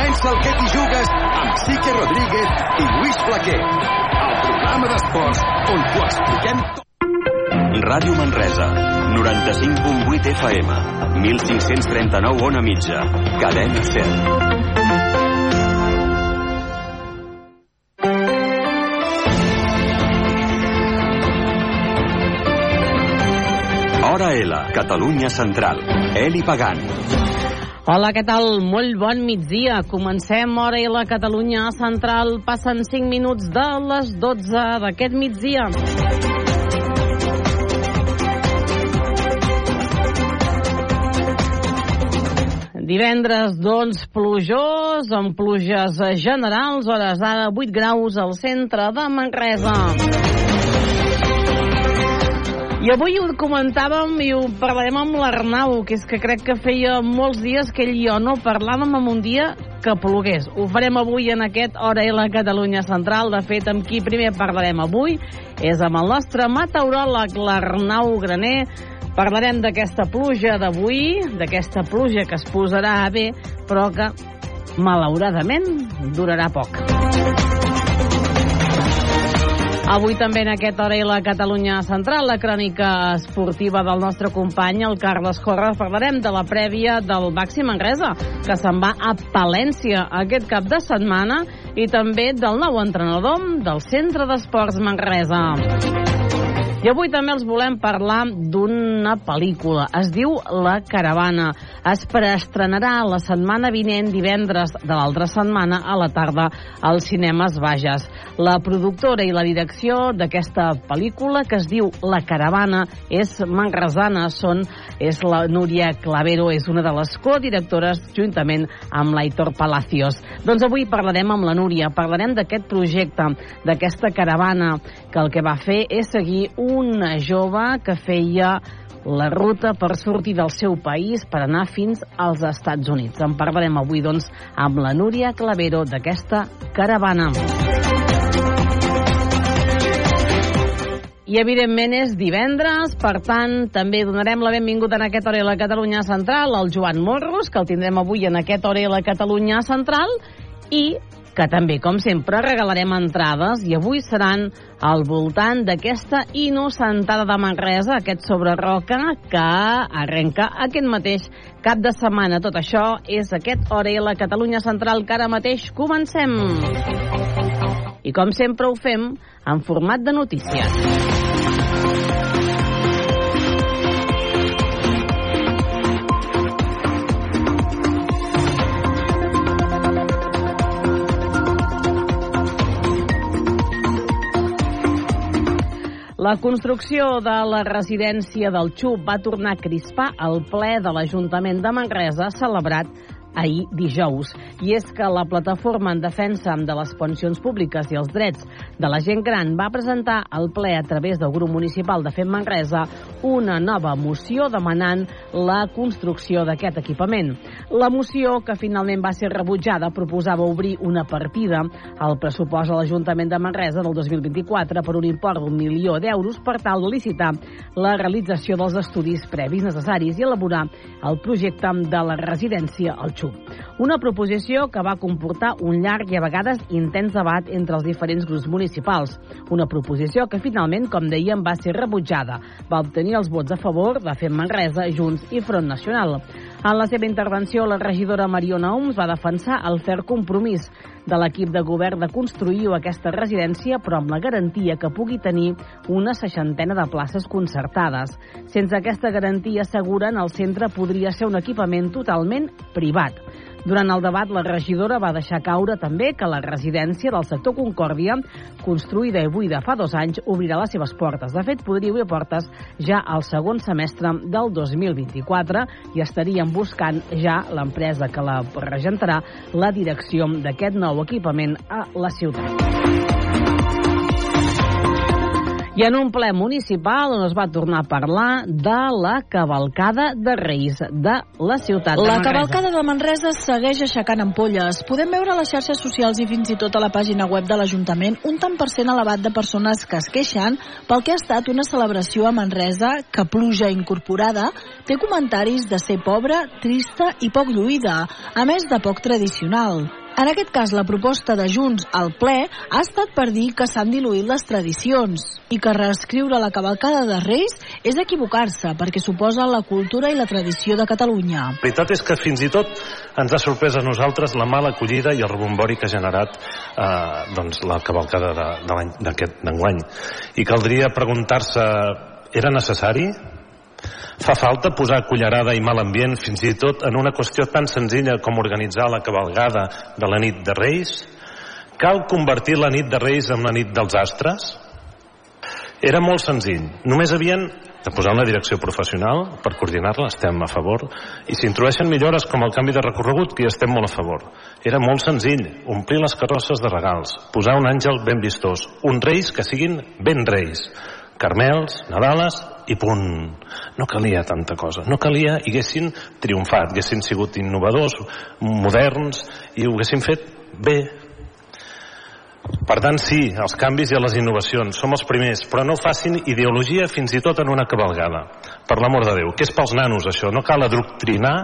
Comença el que t'hi jugues amb Sique Rodríguez i Lluís Flaquer. El programa d'esports on t'ho expliquem tot. Ràdio Manresa, 95.8 FM, 1539 on a mitja, cadena 100. Hora L, Catalunya Central. Eli Pagant. Hola, què tal? Molt bon migdia. Comencem hora i la Catalunya Central. Passen 5 minuts de les 12 d'aquest migdia. Divendres, doncs, plujós, amb pluges generals, hores d'ara 8 graus al centre de Manresa. I avui ho comentàvem i ho parlarem amb l'Arnau, que és que crec que feia molts dies que ell i jo no parlàvem en un dia que plogués. Ho farem avui en aquest Hora i la Catalunya Central. De fet, amb qui primer parlarem avui és amb el nostre meteoròleg, l'Arnau Graner. Parlarem d'aquesta pluja d'avui, d'aquesta pluja que es posarà bé, però que, malauradament, durarà poc. Avui també en aquest hora i la Catalunya Central, la crònica esportiva del nostre company, el Carles Jorra, parlarem de la prèvia del Baxi Manresa, que se'n va a Palència aquest cap de setmana, i també del nou entrenador del Centre d'Esports Manresa. I avui també els volem parlar d'una pel·lícula. Es diu La Caravana. Es preestrenarà la setmana vinent, divendres de l'altra setmana, a la tarda, als cinemes Bages. La productora i la direcció d'aquesta pel·lícula, que es diu La Caravana, és manresana. Són, és la Núria Clavero, és una de les codirectores, juntament amb l'Aitor Palacios. Doncs avui parlarem amb la Núria, parlarem d'aquest projecte, d'aquesta caravana, que el que va fer és seguir una jove que feia la ruta per sortir del seu país per anar fins als Estats Units. En parlarem avui, doncs, amb la Núria Clavero d'aquesta caravana. I, evidentment, és divendres, per tant, també donarem la benvinguda en aquest hora a la Catalunya Central al Joan Morros, que el tindrem avui en aquest hora a la Catalunya Central, i que també, com sempre, regalarem entrades i avui seran al voltant d'aquesta innocentada de Manresa, aquest sobre roca que arrenca aquest mateix cap de setmana. Tot això és aquest hora i la Catalunya Central que ara mateix comencem. I com sempre ho fem en format de notícies. La construcció de la residència del XUP va tornar a crispar el ple de l'Ajuntament de Manresa celebrat ahir dijous. I és que la plataforma en defensa de les pensions públiques i els drets de la gent gran va presentar al ple a través del grup municipal de Fem Manresa una nova moció demanant la construcció d'aquest equipament. La moció, que finalment va ser rebutjada, proposava obrir una partida al pressupost a l'Ajuntament de Manresa del 2024 per un import d'un milió d'euros per tal de licitar la realització dels estudis previs necessaris i elaborar el projecte de la residència al XUP. Una proposició que va comportar un llarg i a vegades intens debat entre els diferents grups municipals. Una proposició que finalment, com dèiem, va ser rebutjada. Va obtenir els vots a favor de Fem Manresa, Junts i Front Nacional. En la seva intervenció, la regidora Mariona Oms va defensar el fer compromís de l'equip de govern de construir aquesta residència, però amb la garantia que pugui tenir una seixantena de places concertades. Sense aquesta garantia, asseguren, el centre podria ser un equipament totalment privat. Durant el debat, la regidora va deixar caure també que la residència del sector Concòrdia, construïda i buida fa dos anys, obrirà les seves portes. De fet, podria obrir portes ja al segon semestre del 2024 i estaríem buscant ja l'empresa que la regentarà la direcció d'aquest nou equipament a la ciutat. I en un ple municipal on es va tornar a parlar de la cavalcada de Reis de la ciutat de La Manresa. cavalcada de Manresa segueix aixecant ampolles. Podem veure a les xarxes socials i fins i tot a la pàgina web de l'Ajuntament un tant per cent elevat de persones que es queixen pel que ha estat una celebració a Manresa que pluja incorporada té comentaris de ser pobra, trista i poc lluïda, a més de poc tradicional. En aquest cas, la proposta de Junts al ple ha estat per dir que s'han diluït les tradicions i que reescriure la cavalcada de Reis és equivocar-se perquè suposa la cultura i la tradició de Catalunya. La veritat és que fins i tot ens ha sorprès a nosaltres la mala acollida i el rebombori que ha generat eh, doncs, la cavalcada de, de d'enguany. I caldria preguntar-se, era necessari? Fa falta posar cullerada i mal ambient fins i tot en una qüestió tan senzilla com organitzar la cavalgada de la nit de Reis? Cal convertir la nit de Reis en la nit dels astres? Era molt senzill. Només havien de posar una direcció professional per coordinar-la, estem a favor, i s'introdueixen millores com el canvi de recorregut, que hi estem molt a favor. Era molt senzill, omplir les carrosses de regals, posar un àngel ben vistós, uns reis que siguin ben reis, Carmels, Nadales i punt. No calia tanta cosa. No calia i haguessin triomfat, haguessin sigut innovadors, moderns i ho haguessin fet bé, per tant, sí, els canvis i les innovacions, som els primers, però no facin ideologia fins i tot en una cabalgada. Per l'amor de Déu, que és pels nanos això, no cal adoctrinar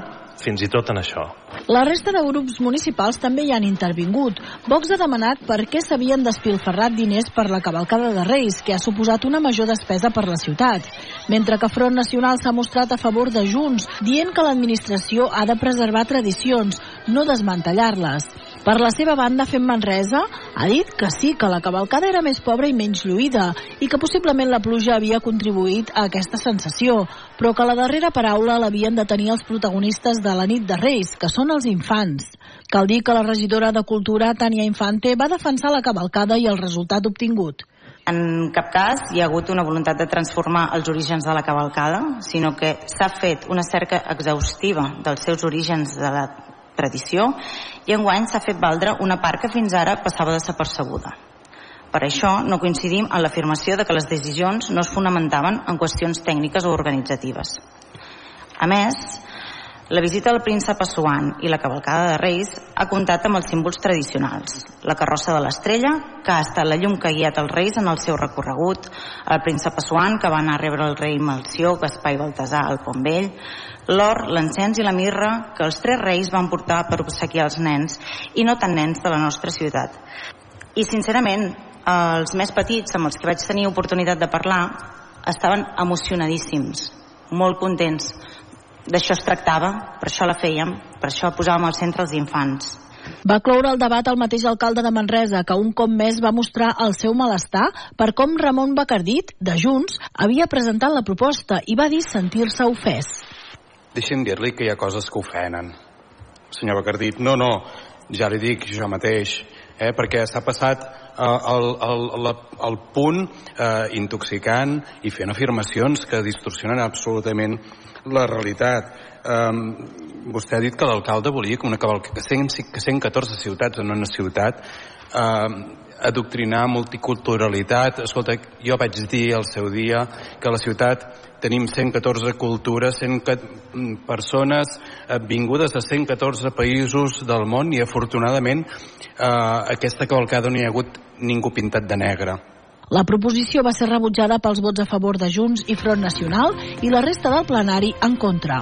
fins i tot en això. La resta de grups municipals també hi han intervingut. Vox ha demanat per què s'havien despilferrat diners per la cavalcada de Reis, que ha suposat una major despesa per la ciutat. Mentre que Front Nacional s'ha mostrat a favor de Junts, dient que l'administració ha de preservar tradicions, no desmantellar-les. Per la seva banda, Fem Manresa ha dit que sí, que la cavalcada era més pobra i menys lluïda i que possiblement la pluja havia contribuït a aquesta sensació, però que la darrera paraula l'havien de tenir els protagonistes de la nit de Reis, que són els infants. Cal dir que la regidora de Cultura, Tània Infante, va defensar la cavalcada i el resultat obtingut. En cap cas hi ha hagut una voluntat de transformar els orígens de la cavalcada, sinó que s'ha fet una cerca exhaustiva dels seus orígens de la tradició i enguany s'ha fet valdre una part que fins ara passava desapercebuda. Per això no coincidim en l'afirmació de que les decisions no es fonamentaven en qüestions tècniques o organitzatives. A més, la visita del príncep Assuan i la cavalcada de Reis ha comptat amb els símbols tradicionals. La carrossa de l'estrella, que ha estat la llum que ha guiat els reis en el seu recorregut, el príncep Assuan, que va anar a rebre el rei Malció, Gaspar i Baltasar al Pont Vell, l'or, l'encens i la mirra que els tres reis van portar per obsequiar els nens i no tan nens de la nostra ciutat. I sincerament, els més petits amb els que vaig tenir oportunitat de parlar estaven emocionadíssims, molt contents. D'això es tractava, per això la fèiem, per això posàvem al centre els infants. Va cloure el debat el mateix alcalde de Manresa, que un cop més va mostrar el seu malestar per com Ramon Bacardit, de Junts, havia presentat la proposta i va dir sentir-se ofès. Deixi'm dir-li que hi ha coses que ofenen. Senyor Bacardit, no, no, ja li dic jo mateix, eh, perquè s'ha passat eh, el, el, el, el punt eh, intoxicant i fent afirmacions que distorsionen absolutament la realitat. Um, vostè ha dit que l'alcalde volia que una cavalca, que 100, que 114 ciutats en una ciutat um, adoctrinar multiculturalitat. Escolta, jo vaig dir al seu dia que la ciutat tenim 114 cultures, 100 persones eh, vingudes de 114 països del món i afortunadament eh, aquesta cavalcada no hi ha hagut ningú pintat de negre. La proposició va ser rebutjada pels vots a favor de Junts i Front Nacional i la resta del plenari en contra.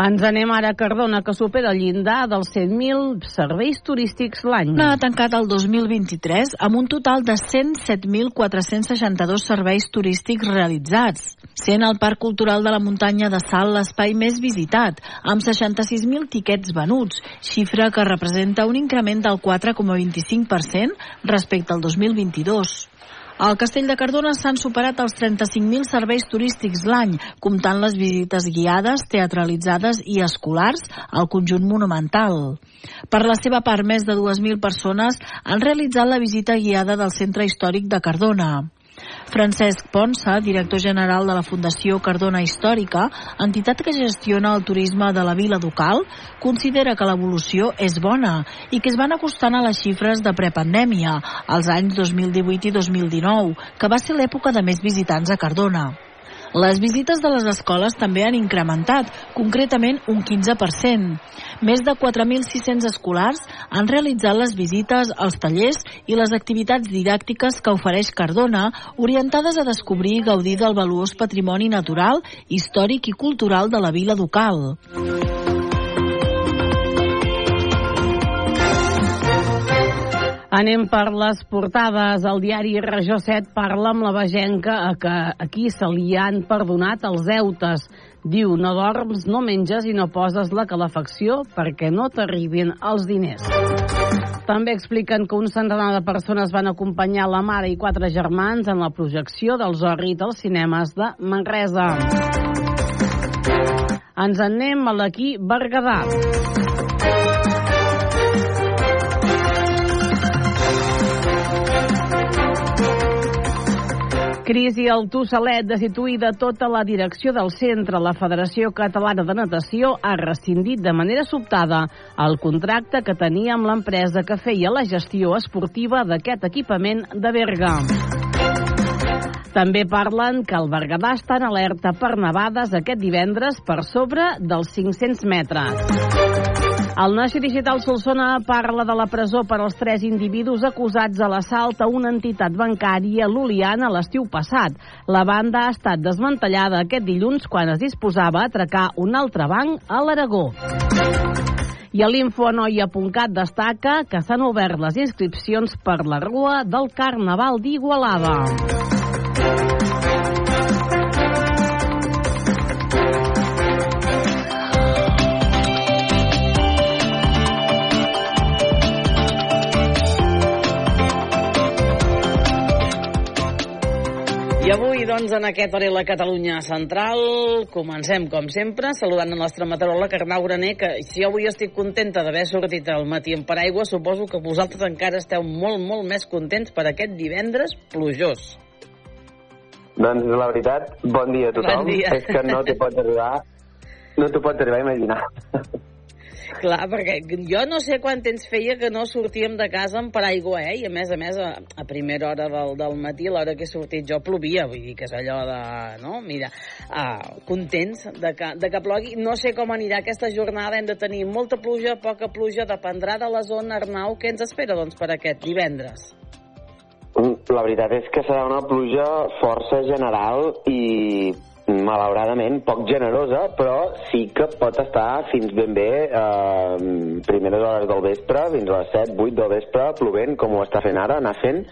Ens anem ara a Cardona, que supera el llindar dels 100.000 serveis turístics l'any. Ha tancat el 2023 amb un total de 107.462 serveis turístics realitzats, sent el Parc Cultural de la Muntanya de Salt l'espai més visitat, amb 66.000 tiquets venuts, xifra que representa un increment del 4,25% respecte al 2022. Al Castell de Cardona s'han superat els 35.000 serveis turístics l'any, comptant les visites guiades, teatralitzades i escolars al conjunt monumental. Per la seva part, més de 2.000 persones han realitzat la visita guiada del Centre Històric de Cardona. Francesc Ponsa, director general de la Fundació Cardona Històrica, entitat que gestiona el turisme de la vila ducal, considera que l'evolució és bona i que es van acostant a les xifres de prepandèmia, als anys 2018 i 2019, que va ser l'època de més visitants a Cardona. Les visites de les escoles també han incrementat, concretament un 15%. Més de 4.600 escolars han realitzat les visites als tallers i les activitats didàctiques que ofereix Cardona, orientades a descobrir i gaudir del valuós patrimoni natural, històric i cultural de la vila ducal. Anem per les portades. El diari Regió 7 parla amb la vegenca a que aquí se li han perdonat els deutes. Diu, no dorms, no menges i no poses la calefacció perquè no t'arribin els diners. També expliquen que un centenar de persones van acompanyar la mare i quatre germans en la projecció del Zorri dels cinemes de Manresa. Ens en anem a l'equí Berguedà. Crisi al Tossalet destituïda tota la direcció del centre. La Federació Catalana de Natació ha rescindit de manera sobtada el contracte que tenia amb l'empresa que feia la gestió esportiva d'aquest equipament de Berga. També parlen que el Berguedà està en alerta per nevades aquest divendres per sobre dels 500 metres. El Naixi Digital Solsona parla de la presó per als tres individus acusats de l'assalt a una entitat bancària l'Uliana l'estiu passat. La banda ha estat desmantellada aquest dilluns quan es disposava a atracar un altre banc a l'Aragó. I a l'infoanoia.cat destaca que s'han obert les inscripcions per la Rua del Carnaval d'Igualada. I avui, doncs, en aquest hora la Catalunya Central, comencem, com sempre, saludant la nostra meteoròloga Arnau Graner, que si avui estic contenta d'haver sortit al matí en paraigua, suposo que vosaltres encara esteu molt, molt més contents per aquest divendres plujós. Doncs la veritat, bon dia a tothom. Bon dia. És que no t'ho pots arribar, no t'ho pots arribar a imaginar. Clar, perquè jo no sé quant temps feia que no sortíem de casa amb paraigua, eh? I a més a més, a, a primera hora del, del matí, a l'hora que he sortit jo, plovia. Vull dir que és allò de... No? Mira, uh, contents de que, de que plogui. No sé com anirà aquesta jornada. Hem de tenir molta pluja, poca pluja, dependrà de la zona. Arnau, què ens espera, doncs, per aquest divendres? La veritat és que serà una pluja força general i malauradament poc generosa, però sí que pot estar fins ben bé eh, primeres hores del vespre, fins a les 7, 8 del vespre, plovent, com ho està fent ara, anar fent,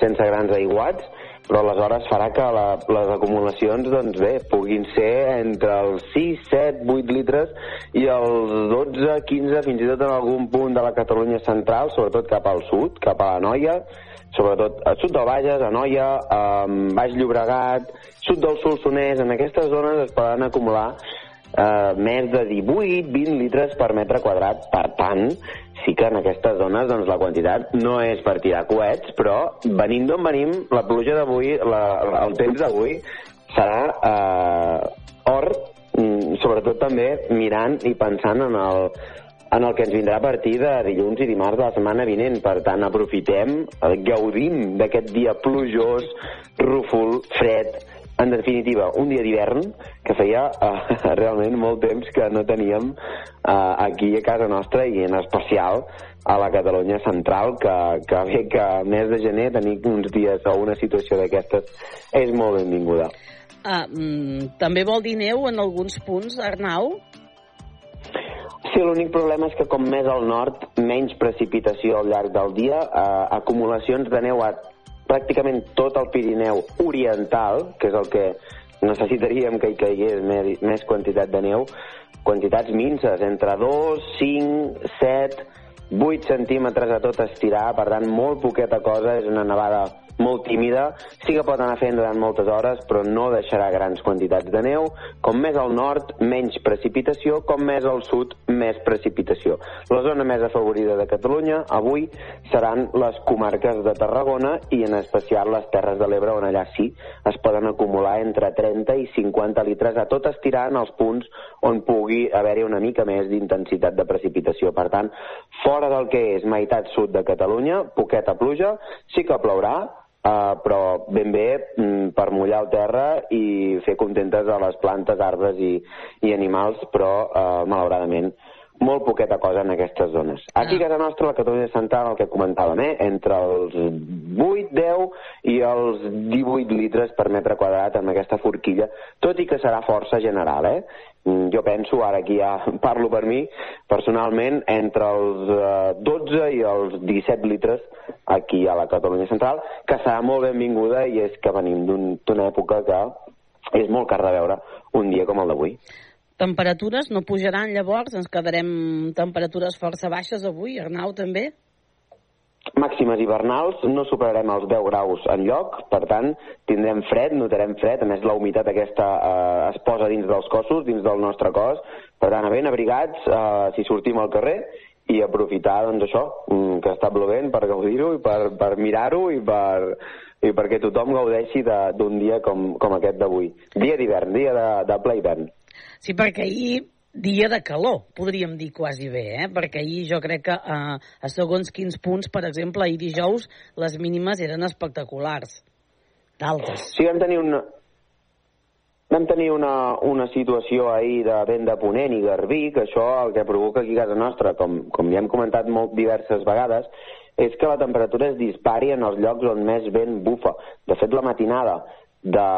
sense grans aiguats, però aleshores farà que la, les acumulacions, doncs bé, puguin ser entre els 6, 7, 8 litres i els 12, 15, fins i tot en algun punt de la Catalunya central, sobretot cap al sud, cap a la Noia, sobretot al sud del Bages, a Noia, a Baix Llobregat, sud del Solsonès, en aquestes zones es poden acumular eh, més de 18-20 litres per metre quadrat. Per tant, sí que en aquestes zones doncs, la quantitat no és per tirar coets, però venint d'on venim, la pluja d'avui, el temps d'avui, serà eh, or, mm, sobretot també mirant i pensant en el, en el que ens vindrà a partir de dilluns i dimarts de la setmana vinent. Per tant, aprofitem, gaudim d'aquest dia plujós, rúfol, fred, en definitiva, un dia d'hivern que feia uh, realment molt temps que no teníem uh, aquí a casa nostra i en especial a la Catalunya central, que, que bé que a mes de gener tenir uns dies o una situació d'aquestes és molt benvinguda. Uh, mm, també vol dir neu en alguns punts, Arnau? Sí, l'únic problema és que com més al nord, menys precipitació al llarg del dia, eh, acumulacions de neu a pràcticament tot el Pirineu oriental, que és el que necessitaríem que hi caigués més, més quantitat de neu, quantitats minces, entre 2, 5, 7, 8 centímetres a tot estirar, per tant, molt poqueta cosa, és una nevada molt tímida, sí que pot anar fent durant moltes hores, però no deixarà grans quantitats de neu. Com més al nord, menys precipitació, com més al sud, més precipitació. La zona més afavorida de Catalunya avui seran les comarques de Tarragona i en especial les Terres de l'Ebre, on allà sí es poden acumular entre 30 i 50 litres a tot estirant els punts on pugui haver-hi una mica més d'intensitat de precipitació. Per tant, fora del que és meitat sud de Catalunya, poqueta pluja, sí que plourà, Uh, però ben bé mm, per mullar el terra i fer contentes a les plantes, arbres i, i animals, però uh, malauradament molt poqueta cosa en aquestes zones. Aquí a casa nostra, la Catalunya Central, el que comentàvem, eh? entre els 8, 10 i els 18 litres per metre quadrat amb aquesta forquilla, tot i que serà força general, eh? Mm, jo penso, ara aquí ja parlo per mi, personalment, entre els eh, 12 i els 17 litres aquí a la Catalunya Central, que serà molt benvinguda i és que venim d'una època que és molt car de veure un dia com el d'avui. Temperatures no pujaran llavors? Ens quedarem temperatures força baixes avui, Arnau, també? Màximes hivernals, no superarem els 10 graus en lloc, per tant, tindrem fred, notarem fred, a més la humitat aquesta eh, es posa dins dels cossos, dins del nostre cos, per tant, ben abrigats eh, si sortim al carrer i aprofitar, doncs això, mm, que està plovent per gaudir-ho i per, per mirar-ho i per, i perquè tothom gaudeixi d'un dia com, com aquest d'avui. Dia d'hivern, dia de, de ple hivern. Sí, perquè ahir dia de calor, podríem dir quasi bé, eh? perquè ahir jo crec que eh, a segons quins punts, per exemple, ahir dijous, les mínimes eren espectaculars, d'altes. Sí, vam tenir una, vam tenir una, una situació ahir de vent de Ponent i Garbí, que això el que provoca aquí a casa nostra, com, com ja hem comentat molt diverses vegades, és que la temperatura es dispari en els llocs on més vent bufa. De fet, la matinada de,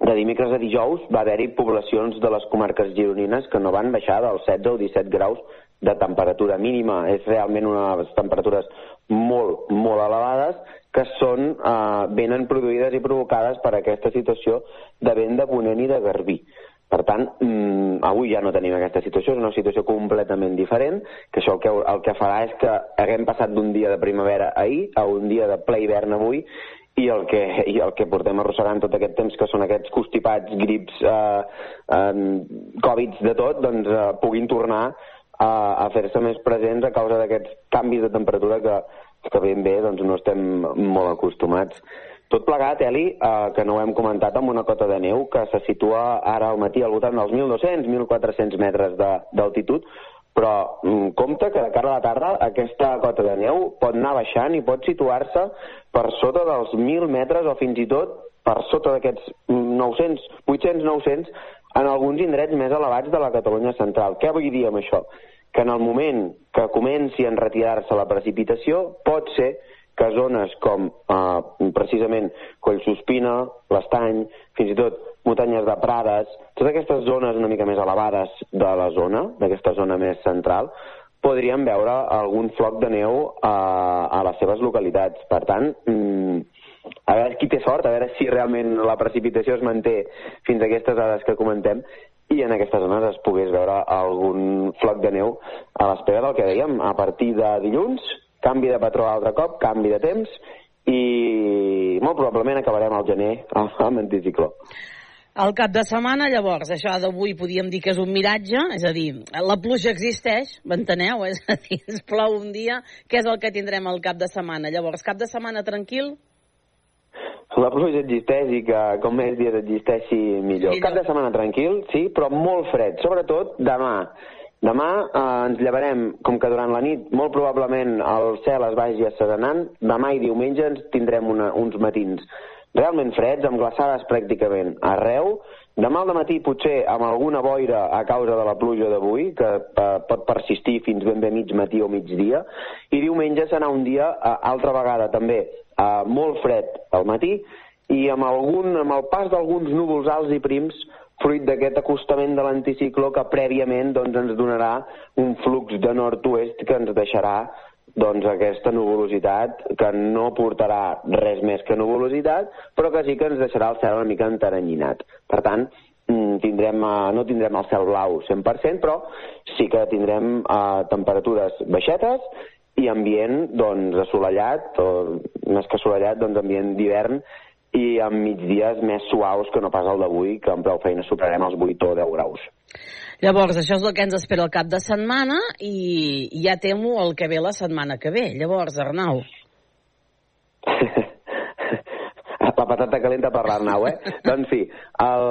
de dimecres a dijous va haver-hi poblacions de les comarques gironines que no van baixar dels 16 o 17 graus de temperatura mínima. És realment unes temperatures molt, molt elevades que són, eh, venen produïdes i provocades per aquesta situació de vent de ponent i de garbí. Per tant, mm, avui ja no tenim aquesta situació, és una situació completament diferent, que això el que, el que farà és que haguem passat d'un dia de primavera ahir a un dia de ple hivern avui i el que, i el que portem arrossegant tot aquest temps, que són aquests constipats, grips, eh, eh, Covids de tot, doncs eh, puguin tornar a, a fer-se més presents a causa d'aquests canvis de temperatura que, que ben bé doncs, no estem molt acostumats. Tot plegat, Eli, eh, que no ho hem comentat, amb una cota de neu que se situa ara al matí al voltant dels 1.200-1.400 metres d'altitud, però mm, compte que de cara a la tarda aquesta cota de neu pot anar baixant i pot situar-se per sota dels 1.000 metres o fins i tot per sota d'aquests 900, 800, 900 en alguns indrets més elevats de la Catalunya central. Què vull dir amb això? Que en el moment que comenci a retirar-se la precipitació pot ser que zones com eh, precisament Collsospina, l'Estany, fins i tot muntanyes de Prades, totes aquestes zones una mica més elevades de la zona, d'aquesta zona més central, podríem veure algun floc de neu a, a les seves localitats. Per tant, mm, a veure qui té sort, a veure si realment la precipitació es manté fins a aquestes dades que comentem i en aquestes zones es pogués veure algun floc de neu a l'espera del que dèiem. A partir de dilluns canvi de patró altre cop, canvi de temps i molt probablement acabarem al gener amb anticicló. El cap de setmana, llavors, això d'avui podíem dir que és un miratge, és a dir, la pluja existeix, m'enteneu? És a dir, es plou un dia, què és el que tindrem el cap de setmana? Llavors, cap de setmana tranquil? La pluja existeix i que com més dies existeixi millor. millor. Cap de setmana tranquil, sí, però molt fred, sobretot demà. Demà eh, ens llevarem, com que durant la nit molt probablement el cel es vagi asserenant, demà i diumenge ens tindrem una, uns matins realment freds, amb glaçades pràcticament arreu. Demà al matí potser amb alguna boira a causa de la pluja d'avui, que eh, pot persistir fins ben bé mig matí o migdia, i diumenge serà un dia, eh, altra vegada també, eh, molt fred al matí, i amb, algun, amb el pas d'alguns núvols alts i prims fruit d'aquest acostament de l'anticicló que prèviament doncs, ens donarà un flux de nord-oest que ens deixarà doncs, aquesta nuvolositat que no portarà res més que nuvolositat, però que sí que ens deixarà el cel una mica enteranyinat. Per tant, mm, tindrem, eh, no tindrem el cel blau 100%, però sí que tindrem uh, temperatures baixetes i ambient doncs, assolellat, o més que assolellat, doncs ambient d'hivern, i amb migdies més suaus que no pas el d'avui, que amb prou feina superarem els 8 o 10 graus. Llavors, això és el que ens espera el cap de setmana i ja temo el que ve la setmana que ve. Llavors, Arnau. la patata calenta per l'Arnau, eh? doncs sí, el,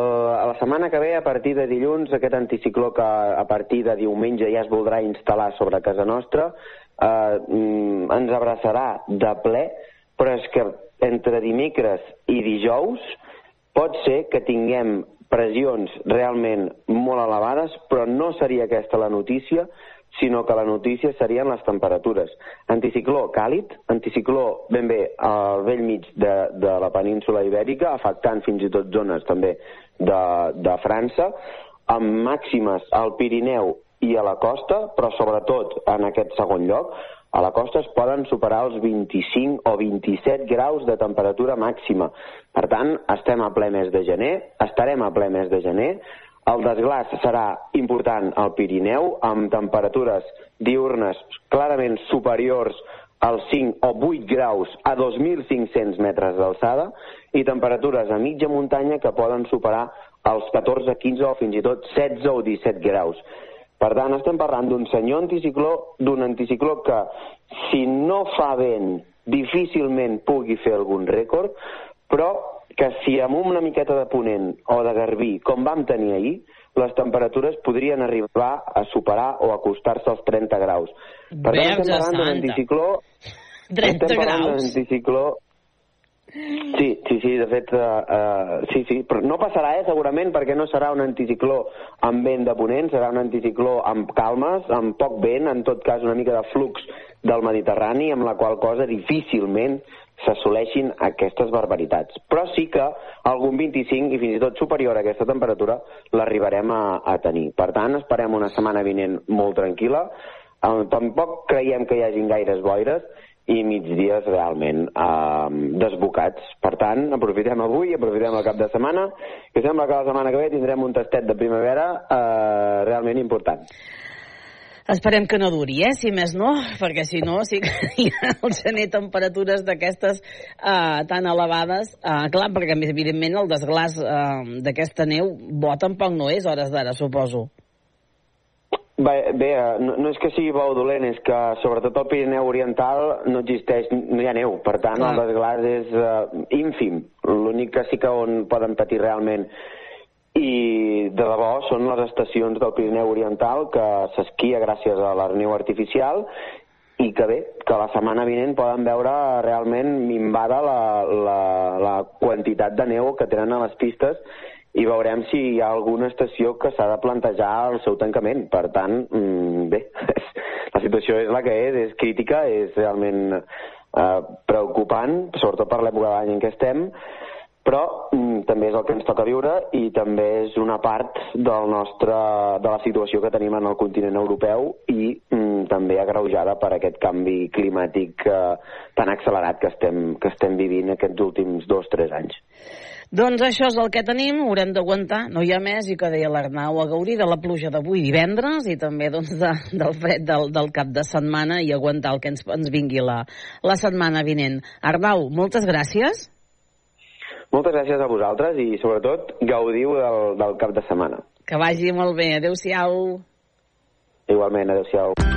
la setmana que ve, a partir de dilluns, aquest anticicló que a partir de diumenge ja es voldrà instal·lar sobre casa nostra, eh, mm, ens abraçarà de ple, però és que entre dimecres i dijous pot ser que tinguem pressions realment molt elevades, però no seria aquesta la notícia, sinó que la notícia serien les temperatures. Anticicló càlid, anticicló ben bé al vell mig de, de la península ibèrica, afectant fins i tot zones també de, de França, amb màximes al Pirineu i a la costa, però sobretot en aquest segon lloc, a la costa es poden superar els 25 o 27 graus de temperatura màxima. Per tant, estem a ple mes de gener, estarem a ple mes de gener, el desglàs serà important al Pirineu, amb temperatures diurnes clarament superiors als 5 o 8 graus a 2.500 metres d'alçada i temperatures a mitja muntanya que poden superar els 14, 15 o fins i tot 16 o 17 graus. Per tant, estem parlant d'un senyor anticicló, d'un anticicló que, si no fa vent, difícilment pugui fer algun rècord, però que si amb una miqueta de ponent o de garbí, com vam tenir ahir, les temperatures podrien arribar a superar o acostar-se als 30 graus. Per tant, estem parlant d'un anticicló... 30 graus? d'un anticicló Sí, sí, sí, de fet, uh, uh, sí, sí, però no passarà, eh, segurament, perquè no serà un anticicló amb vent de ponent, serà un anticicló amb calmes, amb poc vent, en tot cas una mica de flux del Mediterrani, amb la qual cosa difícilment s'assoleixin aquestes barbaritats. Però sí que algun 25 i fins i tot superior a aquesta temperatura l'arribarem a, a tenir. Per tant, esperem una setmana vinent molt tranquil·la. Eh, tampoc creiem que hi hagin gaires boires i migdies realment eh, desbocats. Per tant, aprofitem avui, aprofitem el cap de setmana, que sembla que la setmana que ve tindrem un tastet de primavera eh, realment important. Esperem que no duri, eh? si més no, perquè si no, sí que ha al gener temperatures d'aquestes eh, tan elevades. Eh, clar, perquè evidentment el desglàs eh, d'aquesta neu bo tampoc no és hores d'ara, suposo. Bé, bé no, no és que sigui bo o dolent, és que sobretot al Pirineu Oriental no existeix, no hi ha neu, per tant Clar. el desglàs és uh, ínfim. L'únic que sí que on poden patir realment i de debò són les estacions del Pirineu Oriental que s'esquia gràcies a la neu artificial i que bé, que la setmana vinent poden veure realment minvada la, la, la quantitat de neu que tenen a les pistes i veurem si hi ha alguna estació que s'ha de plantejar el seu tancament. Per tant, mm, bé, la situació és la que és, és crítica, és realment eh, preocupant, sobretot per l'època de l'any en què estem, però mm, també és el que ens toca viure i també és una part del nostre, de la situació que tenim en el continent europeu i mm, també agreujada per aquest canvi climàtic eh, tan accelerat que estem, que estem vivint aquests últims dos o tres anys. Doncs això és el que tenim, haurem d'aguantar, no hi ha més, i que deia l'Arnau, a gaudir de la pluja d'avui divendres i també doncs, de, del fred del, del cap de setmana i aguantar el que ens, ens vingui la, la setmana vinent. Arnau, moltes gràcies. Moltes gràcies a vosaltres i sobretot gaudiu del, del cap de setmana. Que vagi molt bé. Adéu-siau. Igualment, adéu-siau.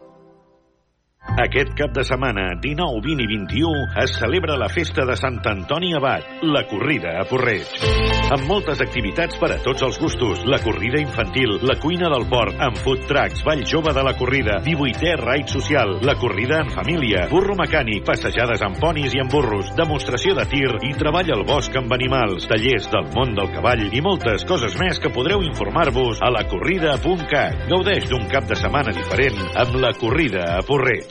Aquest cap de setmana, 19, 20 i 21, es celebra la festa de Sant Antoni Abat, la corrida a Porreig. Amb moltes activitats per a tots els gustos, la corrida infantil, la cuina del port, amb food trucks, ball jove de la corrida, 18è raid social, la corrida en família, burro mecànic, passejades amb ponis i amb burros, demostració de tir i treball al bosc amb animals, tallers del món del cavall i moltes coses més que podreu informar-vos a la corrida.cat. Gaudeix d'un cap de setmana diferent amb la corrida a Porreig.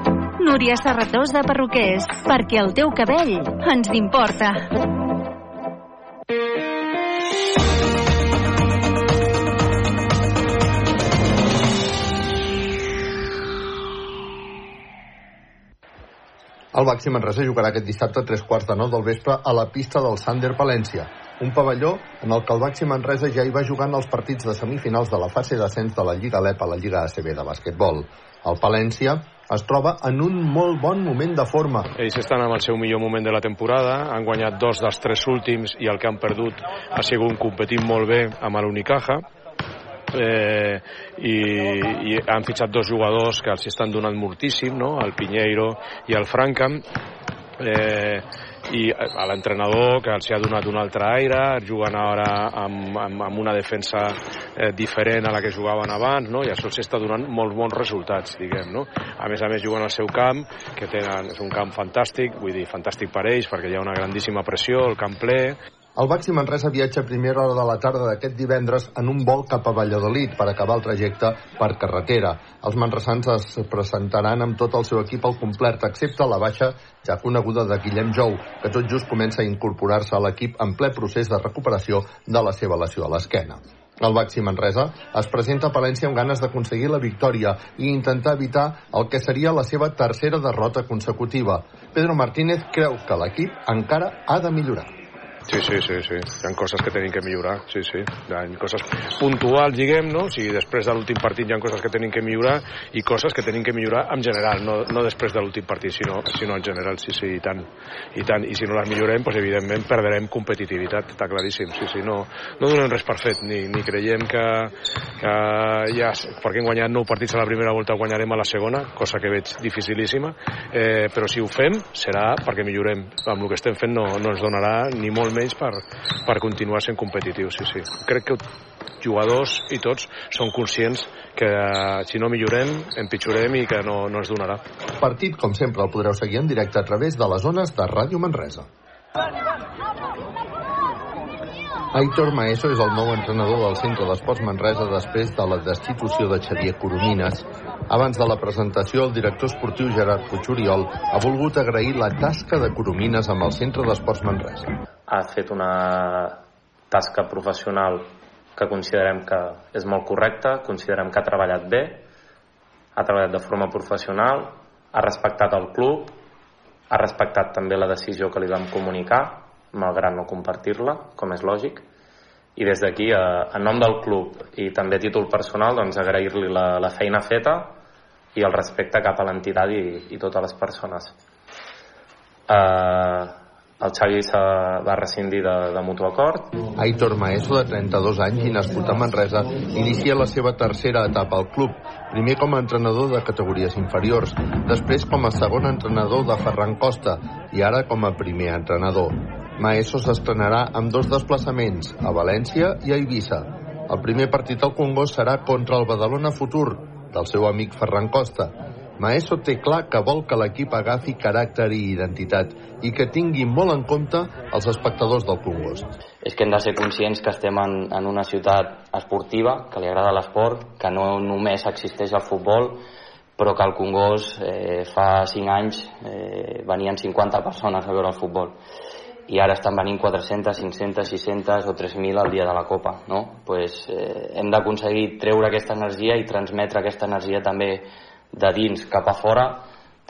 Núria Serratós de Perruquers, perquè el teu cabell ens importa. El Baxi Manresa jugarà aquest dissabte a tres quarts de nou del vespre a la pista del Sander Palència, un pavelló en el que el Baxi Manresa ja hi va jugant els partits de semifinals de la fase d'ascens de la Lliga LEP a la Lliga ACB de bàsquetbol. El Palència es troba en un molt bon moment de forma. Ells estan en el seu millor moment de la temporada, han guanyat dos dels tres últims i el que han perdut ha sigut competint molt bé amb l'Unicaja eh, i, i han fitxat dos jugadors que els estan donant moltíssim, no? el Pinheiro i el Francam eh, i a l'entrenador que els ha donat un altre aire, juguen ara amb, amb, amb una defensa eh, diferent a la que jugaven abans, no? i això els està donant molt bons resultats, diguem, no? A més a més juguen al seu camp, que tenen, és un camp fantàstic, vull dir, fantàstic per ells, perquè hi ha una grandíssima pressió, el camp ple, el Baxi Manresa viatja a primera hora de la tarda d'aquest divendres en un vol cap a Valladolid per acabar el trajecte per carretera. Els manresans es presentaran amb tot el seu equip al complet, excepte la baixa ja coneguda de Guillem Jou, que tot just comença a incorporar-se a l'equip en ple procés de recuperació de la seva lesió a l'esquena. El Baxi Manresa es presenta a Palència amb ganes d'aconseguir la victòria i intentar evitar el que seria la seva tercera derrota consecutiva. Pedro Martínez creu que l'equip encara ha de millorar. Sí, sí, sí, sí. Hi ha coses que tenim que millorar, sí, sí. Hi ha coses puntuals, diguem, no? O sigui, després de l'últim partit hi ha coses que tenim que millorar i coses que tenim que millorar en general, no, no després de l'últim partit, sinó, sinó en general, sí, sí, i tant. I tant. I si no les millorem, doncs, evidentment, perdrem competitivitat, està claríssim. Sí, sí, no, no donem res per fet, ni, ni creiem que, que ja, perquè hem guanyat nou partits a la primera volta, guanyarem a la segona, cosa que veig dificilíssima, eh, però si ho fem serà perquè millorem. Amb el que estem fent no, no ens donarà ni molt menys per, per continuar sent competitius, sí, sí. Crec que jugadors i tots són conscients que eh, si no millorem, empitjorem i que no, no es donarà. Partit, com sempre, el podreu seguir en directe a través de les zones de Ràdio Manresa. Aitor Maeso és el nou entrenador del Centre d'Esports Manresa després de la destitució de Xavier Coromines. Abans de la presentació, el director esportiu Gerard Puiguriol ha volgut agrair la tasca de Coromines amb el Centre d'Esports Manresa. Ha fet una tasca professional que considerem que és molt correcta, considerem que ha treballat bé, ha treballat de forma professional, ha respectat el club, ha respectat també la decisió que li vam comunicar, malgrat no compartir-la, com és lògic, i des d'aquí, en nom del club i també a títol personal, doncs agrair-li la, la feina feta i el respecte cap a l'entitat i, i totes les persones. Eh, el Xavi va rescindir de, de mutu acord. Aitor Maeso, de 32 anys i nascut a Manresa, inicia la seva tercera etapa al club, primer com a entrenador de categories inferiors, després com a segon entrenador de Ferran Costa i ara com a primer entrenador. Maeso s'estrenarà amb dos desplaçaments, a València i a Eivissa. El primer partit al Congost serà contra el Badalona Futur, del seu amic Ferran Costa. Maeso té clar que vol que l'equip agafi caràcter i identitat i que tingui molt en compte els espectadors del Congost. És que hem de ser conscients que estem en, en una ciutat esportiva, que li agrada l'esport, que no només existeix el futbol, però que al Congost eh, fa 5 anys eh, venien 50 persones a veure el futbol i ara estan venint 400, 500, 600 o 3.000 al dia de la Copa. No? Pues, eh, hem d'aconseguir treure aquesta energia i transmetre aquesta energia també de dins cap a fora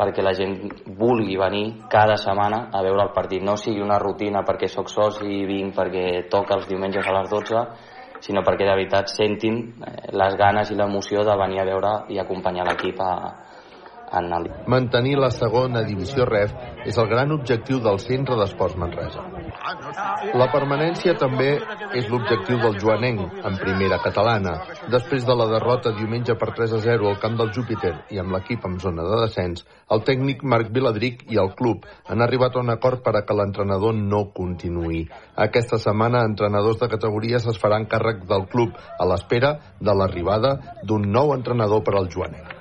perquè la gent vulgui venir cada setmana a veure el partit. No sigui una rutina perquè sóc soci i vinc perquè toca els diumenges a les 12, sinó perquè de veritat sentin eh, les ganes i l'emoció de venir a veure i acompanyar l'equip a, el... Mantenir la segona divisió REF és el gran objectiu del Centre d'Esports Manresa. La permanència també és l'objectiu del Joanenc, en primera catalana. Després de la derrota diumenge per 3 a 0 al camp del Júpiter i amb l'equip en zona de descens, el tècnic Marc Viladric i el club han arribat a un acord per a que l'entrenador no continuï. Aquesta setmana, entrenadors de categories es faran càrrec del club a l'espera de l'arribada d'un nou entrenador per al Joanenc.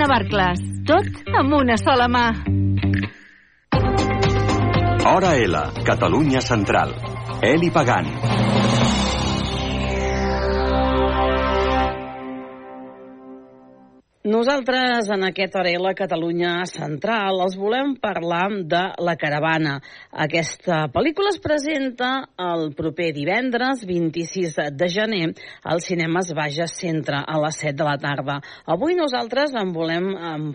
Tot amb una sola mà. Hora L, Catalunya Central. Eli Pagant. Nosaltres, en aquest Arela Catalunya Central, els volem parlar de La Caravana. Aquesta pel·lícula es presenta el proper divendres, 26 de gener, al Cinemes Baja Centre, a les 7 de la tarda. Avui nosaltres en volem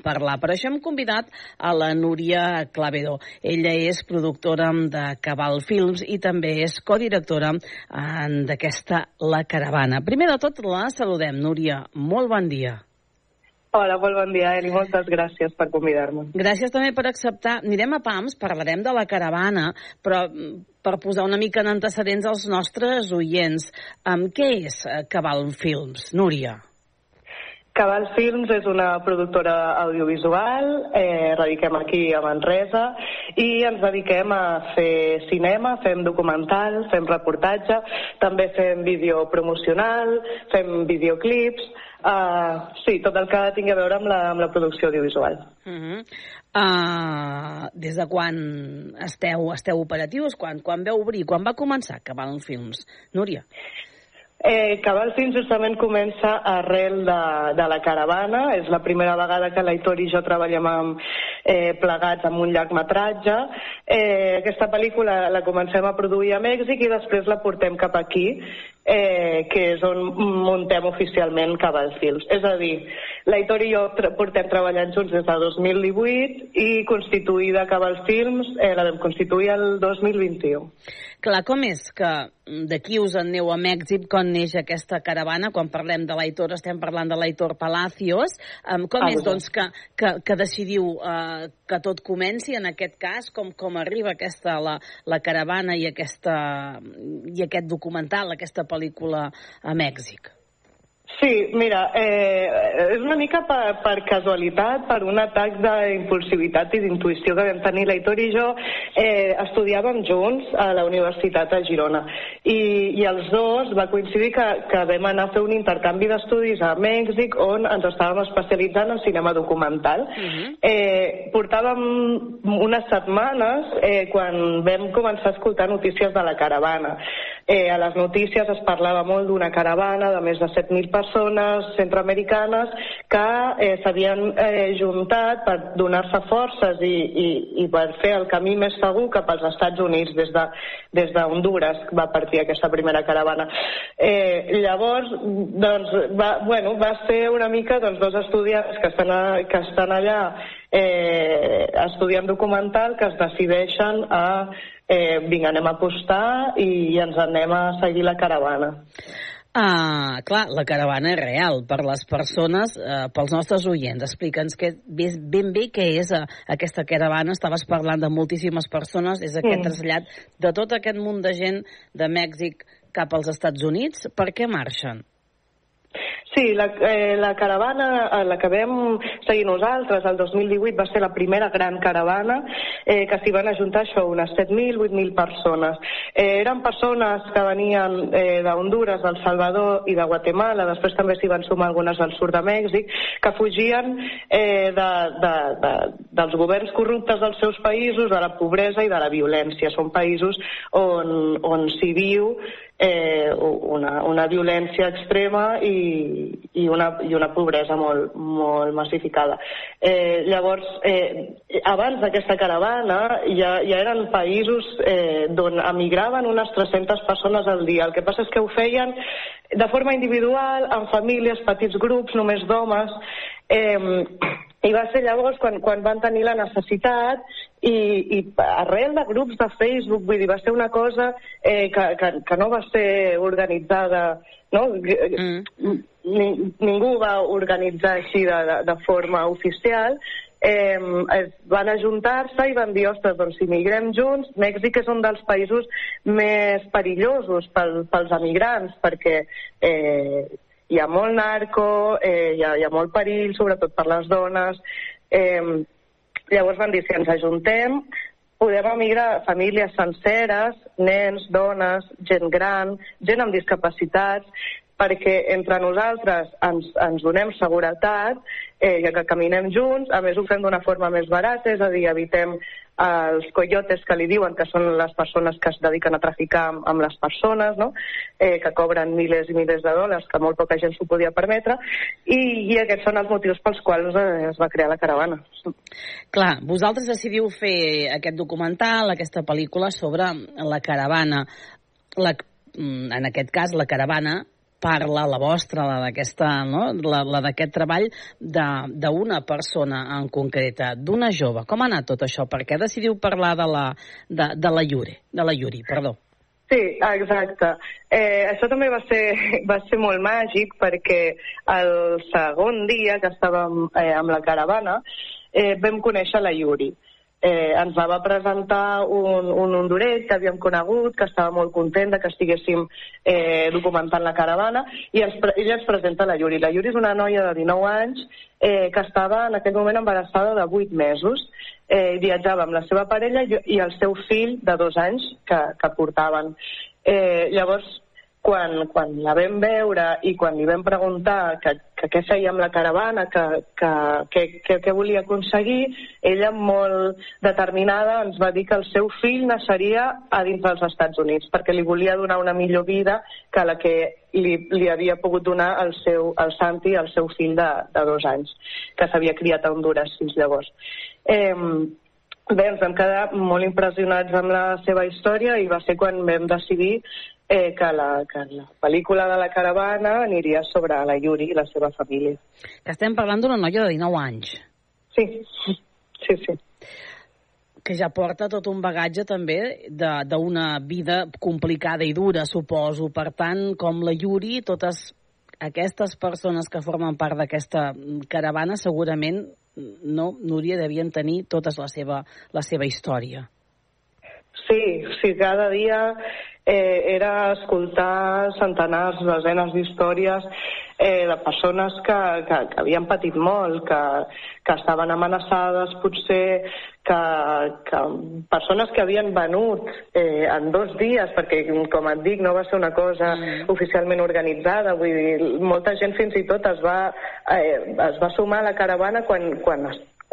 parlar. Per això hem convidat a la Núria Clavedo. Ella és productora de Cabal Films i també és codirectora d'aquesta La Caravana. Primer de tot, la saludem. Núria, molt bon dia. Hola, molt bon dia, Eli. Moltes gràcies per convidar-me. Gràcies també per acceptar. Anirem a PAMS, parlarem de la caravana, però mm, per posar una mica en antecedents als nostres oients, um, què és eh, Cabal Films, Núria? Cabal Films és una productora audiovisual, eh, radiquem aquí a Manresa i ens dediquem a fer cinema, fem documental, fem reportatge, també fem vídeo promocional, fem videoclips, Uh, sí, tot el que tingui a veure amb la, amb la producció audiovisual. Uh -huh. uh, des de quan esteu, esteu operatius? Quan, quan veu obrir? Quan va començar Cabal Films? Núria? Eh, Cabal Films justament comença arrel de, de la caravana. És la primera vegada que l'Aitor i jo treballem amb, eh, plegats amb un llargmetratge. Eh, aquesta pel·lícula la comencem a produir a Mèxic i després la portem cap aquí eh, que és on muntem oficialment Cabal Films. És a dir, l'Aitor i jo portem treballant junts des de 2018 i constituïda Cabal Films eh, la vam constituir el 2021. Clar, com és que d'aquí us en aneu a Mèxic quan neix aquesta caravana? Quan parlem de l'Aitor estem parlant de l'Aitor Palacios. Um, com ah, és, doncs, que, que, que decidiu uh, que tot comenci en aquest cas? Com, com arriba aquesta, la, la caravana i, aquesta, i aquest documental, aquesta pel·lícula a Mèxic? Sí, mira, eh, és una mica per, per casualitat, per un atac d'impulsivitat i d'intuïció que vam tenir l'Aitor i jo. Eh, estudiàvem junts a la Universitat de Girona i, i els dos va coincidir que, que vam anar a fer un intercanvi d'estudis a Mèxic on ens estàvem especialitzant en cinema documental. Uh -huh. eh, portàvem unes setmanes eh, quan vam començar a escoltar notícies de la caravana. Eh, a les notícies es parlava molt d'una caravana de més de 7.000 persones centroamericanes que eh, s'havien eh, juntat per donar-se forces i, i, i per fer el camí més segur cap als Estats Units des d'Honduras de, va partir aquesta primera caravana. Eh, llavors, doncs, va, bueno, va ser una mica doncs, dos estudiants que estan, a, que estan allà eh, estudiant documental que es decideixen a eh, vinga, anem a apostar i ens anem a seguir la caravana. Ah, clar, la caravana és real per les persones, eh, pels nostres oients. Explica'ns que ben bé què és eh, aquesta caravana. Estaves parlant de moltíssimes persones, és aquest Sí. trasllat de tot aquest munt de gent de Mèxic cap als Estats Units. Per què marxen? Sí, la, eh, la caravana, eh, la que vam seguir nosaltres, el 2018 va ser la primera gran caravana eh, que s'hi van ajuntar això, unes 7.000, 8.000 persones. Eh, eren persones que venien eh, d'Honduras, del Salvador i de Guatemala, després també s'hi van sumar algunes del sud de Mèxic, que fugien eh, de, de, de, dels governs corruptes dels seus països, de la pobresa i de la violència. Són països on, on s'hi viu eh, una, una violència extrema i, i, una, i una pobresa molt, molt massificada. Eh, llavors, eh, abans d'aquesta caravana ja, ja eren països eh, d'on emigraven unes 300 persones al dia. El que passa és que ho feien de forma individual, en famílies, petits grups, només d'homes, eh, i va ser llavors quan, quan van tenir la necessitat i, i arrel de grups de Facebook, vull dir, va ser una cosa eh, que, que, que no va ser organitzada, no? Mm. Ni, ningú va organitzar així de, de, de forma oficial, eh, es van ajuntar-se i van dir, ostres, doncs si migrem junts, Mèxic és un dels països més perillosos pel, pels emigrants, perquè eh, hi ha molt narco, eh, hi, ha, hi ha molt perill, sobretot per les dones. Eh, llavors van dir, si ens ajuntem, podem emigrar famílies senceres, nens, dones, gent gran, gent amb discapacitats, perquè entre nosaltres ens, ens donem seguretat, eh, que caminem junts, a més ho fem d'una forma més barata, és a dir, evitem els coyotes que li diuen que són les persones que es dediquen a traficar amb, amb les persones, no? eh, que cobren milers i milers de dòlars, que molt poca gent s'ho podia permetre, i, i aquests són els motius pels quals eh, es va crear la caravana. Clar, vosaltres decidiu fer aquest documental, aquesta pel·lícula sobre la caravana. La, mm, en aquest cas, la caravana parla, la vostra, la d'aquesta, no? la, la d'aquest treball d'una persona en concreta, d'una jove. Com ha anat tot això? Per què decidiu parlar de la, de, de la Iure, de la Yuri, perdó? Sí, exacte. Eh, això també va ser, va ser molt màgic perquè el segon dia que estàvem eh, amb la caravana eh, vam conèixer la Yuri. Eh, ens la va presentar un, un honduret que havíem conegut, que estava molt content de que estiguéssim eh, documentant la caravana, i ens, ella ens presenta la Yuri. La Yuri és una noia de 19 anys eh, que estava en aquell moment embarassada de 8 mesos, eh, viatjava amb la seva parella i, i el seu fill de dos anys que, que portaven. Eh, llavors, quan, quan la vam veure i quan li vam preguntar que, que què feia amb la caravana, que, que, que, que, que volia aconseguir, ella molt determinada ens va dir que el seu fill naixeria a dins dels Estats Units, perquè li volia donar una millor vida que la que li, li havia pogut donar el, seu, el Santi, el seu fill de, de dos anys, que s'havia criat a Honduras fins llavors. Eh, Bé, ens vam quedar molt impressionats amb la seva història i va ser quan vam decidir eh, que, la, que la pel·lícula de la caravana aniria sobre la Yuri i la seva família. Que estem parlant d'una noia de 19 anys. Sí, sí, sí. Que ja porta tot un bagatge també d'una vida complicada i dura, suposo. Per tant, com la Yuri, totes aquestes persones que formen part d'aquesta caravana segurament no, Núria, devien tenir tota la seva, la seva història. Sí, sí, cada dia eh, era escoltar centenars, desenes d'històries eh, de persones que, que, que havien patit molt, que, que estaven amenaçades, potser que, que persones que havien venut eh, en dos dies, perquè, com et dic, no va ser una cosa mm. oficialment organitzada, vull dir, molta gent fins i tot es va, eh, es va sumar a la caravana quan, quan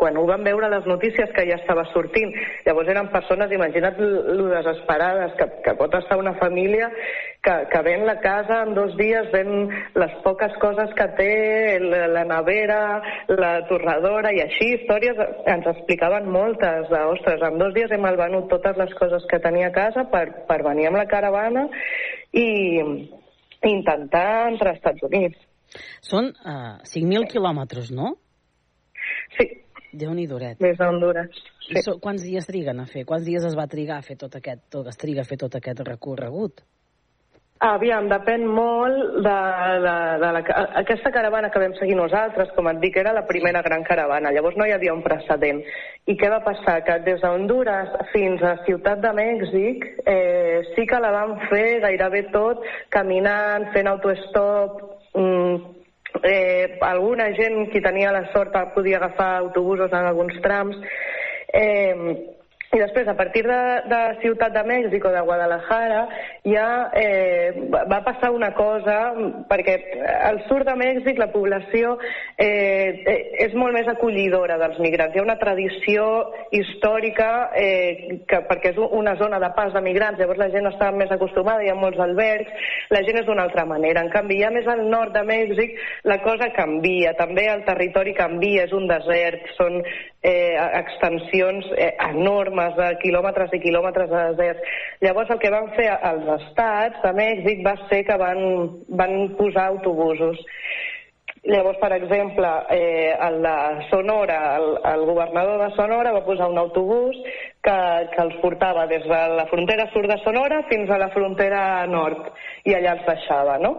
quan ho van veure les notícies que ja estava sortint. Llavors eren persones, imagina't lo desesperades que, que pot estar una família que, que ven la casa en dos dies, ven les poques coses que té, la, la nevera, la torradora i així, històries, ens explicaven moltes de, ostres, en dos dies hem malvenut totes les coses que tenia a casa per, per venir amb la caravana i, i intentar entrar als Estats Units. Són uh, 5.000 quilòmetres, no? Sí, Déu-n'hi-doret. des d'Honduras. Sí. So, quants dies triguen a fer? Quants dies es va trigar a fer tot aquest, tot, es triga a fer tot aquest recorregut? Aviam, depèn molt de, de, de la, aquesta caravana que vam seguir nosaltres, com et dic, era la primera gran caravana, llavors no hi havia un precedent. I què va passar? Que des d'Honduras fins a Ciutat de Mèxic eh, sí que la vam fer gairebé tot caminant, fent autostop, mm, eh, alguna gent qui tenia la sort podia agafar autobusos en alguns trams. Eh, i després, a partir de, de Ciutat de Mèxic o de Guadalajara, ja eh, va passar una cosa, perquè al sud de Mèxic la població eh, és molt més acollidora dels migrants. Hi ha una tradició històrica, eh, que, perquè és una zona de pas de migrants, llavors la gent està més acostumada, hi ha molts albergs, la gent és d'una altra manera. En canvi, ja més al nord de Mèxic la cosa canvia, també el territori canvia, és un desert, són eh, extensions eh, enormes de quilòmetres i quilòmetres de desert. Llavors el que van fer els estats de Mèxic va ser que van, van posar autobusos. Llavors, per exemple, eh, el de Sonora, el, el governador de Sonora va posar un autobús que, que els portava des de la frontera sud de Sonora fins a la frontera nord i allà els deixava, no?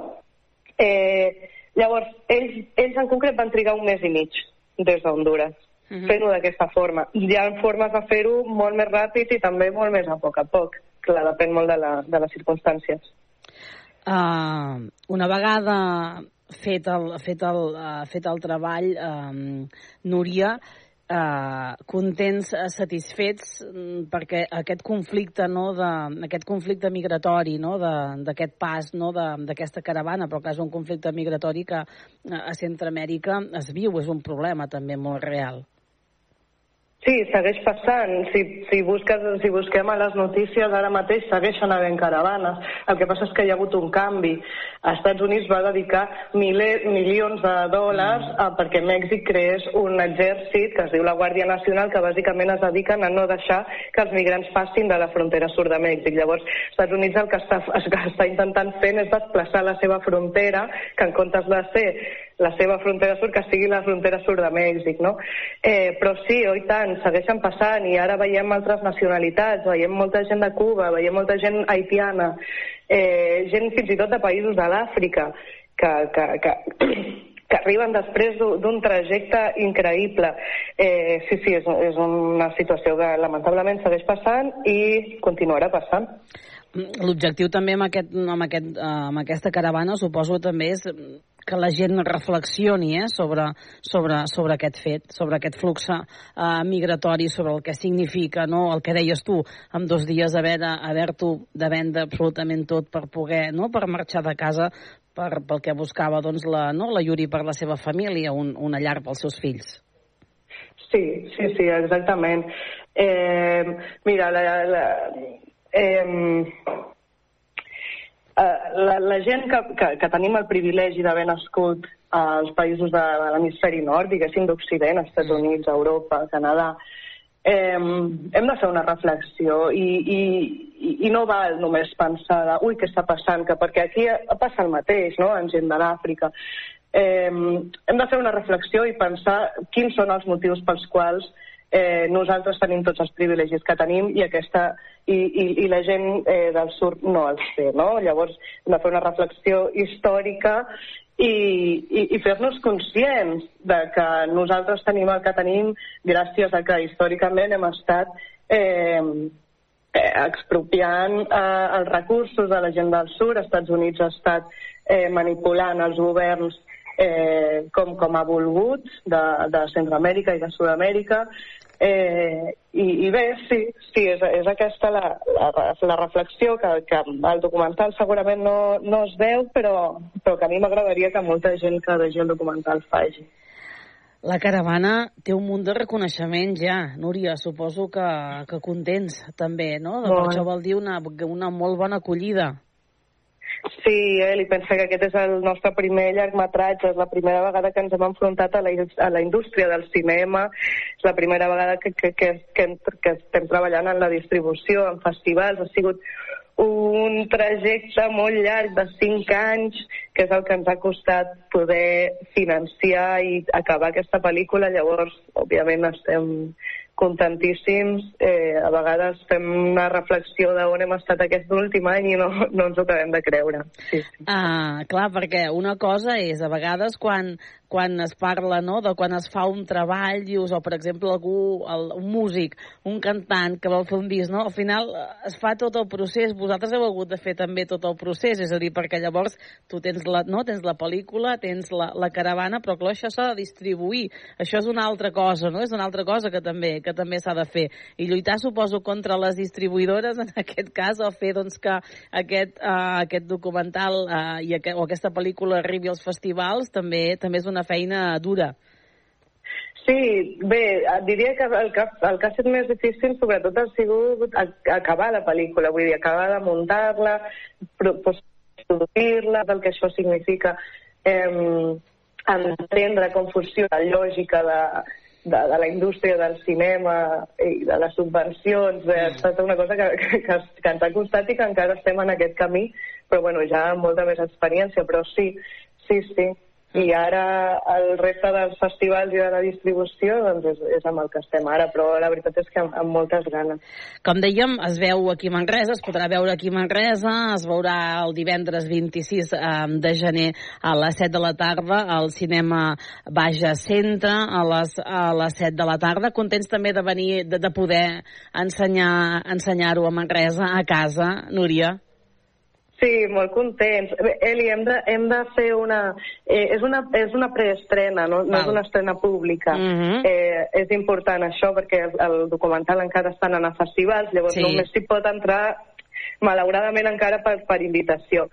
Eh, llavors, ells, ells en concret van trigar un mes i mig des d'Honduras uh -huh. fent-ho d'aquesta forma. Hi ha formes de fer-ho molt més ràpid i també molt més a poc a poc. Clar, depèn molt de, la, de les circumstàncies. Uh, una vegada fet el, fet el, uh, fet el treball, um, Núria, eh, contents, uh, satisfets mm, perquè aquest conflicte no, de, aquest conflicte migratori no, d'aquest pas no, d'aquesta caravana però que és un conflicte migratori que a Centroamèrica es viu, és un problema també molt real. Sí, segueix passant. Si, si, busques, si busquem a les notícies ara mateix segueixen havent caravanes. El que passa és que hi ha hagut un canvi. A Estats Units va dedicar miler, milions de dòlars a, perquè Mèxic creés un exèrcit que es diu la Guàrdia Nacional que bàsicament es dediquen a no deixar que els migrants passin de la frontera sud de Mèxic. Llavors, als Estats Units el que està, el que està intentant fent és desplaçar la seva frontera, que en comptes de ser la seva frontera sud, que sigui la frontera sud de Mèxic, no? Eh, però sí, oi tant, segueixen passant i ara veiem altres nacionalitats, veiem molta gent de Cuba, veiem molta gent haitiana, eh, gent fins i tot de països de l'Àfrica, que, que, que, que arriben després d'un trajecte increïble. Eh, sí, sí, és, és una situació que lamentablement segueix passant i continuarà passant. L'objectiu també amb, aquest, amb, aquest, uh, amb aquesta caravana suposo també és que la gent reflexioni eh, sobre, sobre, sobre aquest fet, sobre aquest flux uh, migratori, sobre el que significa, no? el que deies tu, amb dos dies haver haver-t'ho de vendre absolutament tot per poder, no? per marxar de casa per, pel que buscava doncs, la, no? la Yuri per la seva família, un, una llar pels seus fills. Sí, sí, sí, exactament. Eh, mira, la, la, eh, la, la gent que, que, que tenim el privilegi d'haver nascut als països de, de l'hemisferi nord, diguéssim d'Occident, Estats mm. Units, Europa, Canadà, eh, hem de fer una reflexió i, i, i no val només pensar de, ui, què està passant, que perquè aquí passa el mateix, no?, en gent de l'Àfrica. Eh, hem de fer una reflexió i pensar quins són els motius pels quals eh, nosaltres tenim tots els privilegis que tenim i, aquesta, i, i, i la gent eh, del sud no els té. No? Llavors hem de fer una reflexió històrica i, i, i fer-nos conscients de que nosaltres tenim el que tenim gràcies a que històricament hem estat eh, eh, expropiant eh, els recursos de la gent del sud. Els Estats Units ha estat eh, manipulant els governs eh, com, com ha volgut de, de Centroamèrica i de Sud-amèrica Eh, i, I bé, sí, sí és, és aquesta la, la, la reflexió que, que el documental segurament no, no es veu, però, però que a mi m'agradaria que molta gent que vegi el documental faci. La caravana té un munt de reconeixement ja, Núria, suposo que, que contents també, no? Bon. Per això vol dir una, una molt bona acollida. Sí, ell i pensa que aquest és el nostre primer llargmetratge, és la primera vegada que ens hem enfrontat a la, a la indústria del cinema, és la primera vegada que, que, que, que, que estem treballant en la distribució, en festivals, ha sigut un trajecte molt llarg de 5 anys, que és el que ens ha costat poder financiar i acabar aquesta pel·lícula. Llavors, òbviament, estem contentíssims. Eh, a vegades fem una reflexió d'on hem estat aquest últim any i no, no ens ho acabem de creure. Sí, sí. Ah, clar, perquè una cosa és, a vegades, quan, quan es parla no, de quan es fa un treball, dius, o per exemple algú, el, un músic, un cantant que vol fer un disc, no? al final eh, es fa tot el procés, vosaltres heu hagut de fer també tot el procés, és a dir, perquè llavors tu tens la, no, tens la pel·lícula, tens la, la caravana, però clar, això s'ha de distribuir, això és una altra cosa, no? és una altra cosa que també que també s'ha de fer, i lluitar suposo contra les distribuïdores, en aquest cas, o fer doncs, que aquest, uh, aquest documental uh, i aqu o aquesta pel·lícula arribi als festivals també també és una feina dura. Sí, bé, diria que el que, el que ha estat més difícil sobretot ha sigut acabar la pel·lícula, vull dir, acabar de muntar-la, produir-la, del que això significa, eh, entendre com funciona la lògica de, de, de la indústria del cinema i de les subvencions, eh, ha estat una cosa que, que, que, que ens ha costat i que encara estem en aquest camí, però bueno, ja amb molta més experiència, però sí, sí, sí i ara el resta dels festivals i de la distribució doncs és, és amb el que estem ara, però la veritat és que amb, amb moltes ganes. Com dèiem, es veu aquí a Manresa, es podrà veure aquí a Manresa, es veurà el divendres 26 eh, de gener a les 7 de la tarda al cinema Baja Centre a les, a les 7 de la tarda. Contents també de venir, de, de poder ensenyar ensenyar-ho a Manresa, a casa, Núria? Sí, molt contents. Bé, Eli, hem de, hem de fer una... Eh, és una, és una preestrena, no, no és una estrena pública. Mm -hmm. eh, és important això perquè el, el documental encara està en a festivals, llavors Sí. només s'hi pot entrar malauradament encara per, per invitació.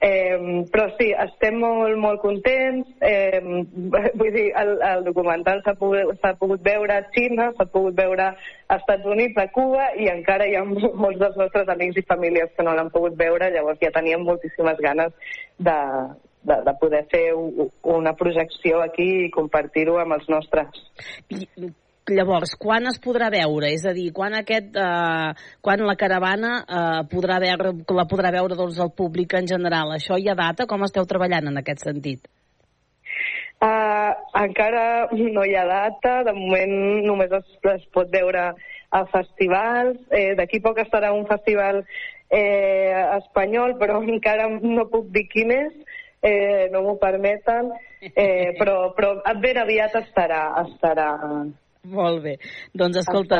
Eh, però sí, estem molt, molt contents. Eh, vull dir, el, el documental s'ha pogut, pogut veure a Xina, s'ha pogut veure als Estats Units, a Cuba, i encara hi ha molts dels nostres amics i famílies que no l'han pogut veure, llavors ja teníem moltíssimes ganes de, de, de poder fer una projecció aquí i compartir-ho amb els nostres. Llavors, quan es podrà veure? És a dir, quan aquest, eh, quan la caravana eh, podrà veure, la podrà veure doncs, el públic en general? Això hi ha data? Com esteu treballant en aquest sentit? Uh, encara no hi ha data, de moment només es, es pot veure a festivals. Eh, D'aquí poc estarà un festival eh, espanyol, però encara no puc dir quin és, eh, no m'ho permeten, eh, però, però ben aviat estarà, estarà, Molt bé. Doncs escolta,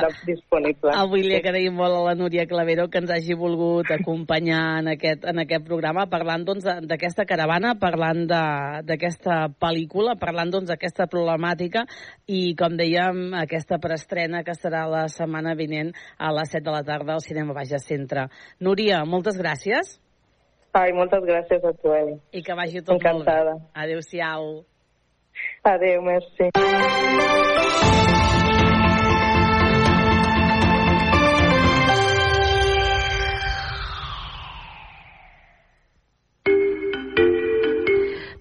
avui li agraïm molt a la Núria Clavero que ens hagi volgut acompanyar en aquest, en aquest programa parlant doncs, d'aquesta caravana, parlant de- d'aquesta pel·lícula, parlant doncs, d'aquesta problemàtica i, com dèiem, aquesta preestrena que serà la setmana vinent a les 7 de la tarda al Cinema Baja Centre. Núria, moltes gràcies Ai, moltes gràcies a tu, Eli. i que vagi tot Encantada. molt bé. Adéu-siau. Adéu, merci.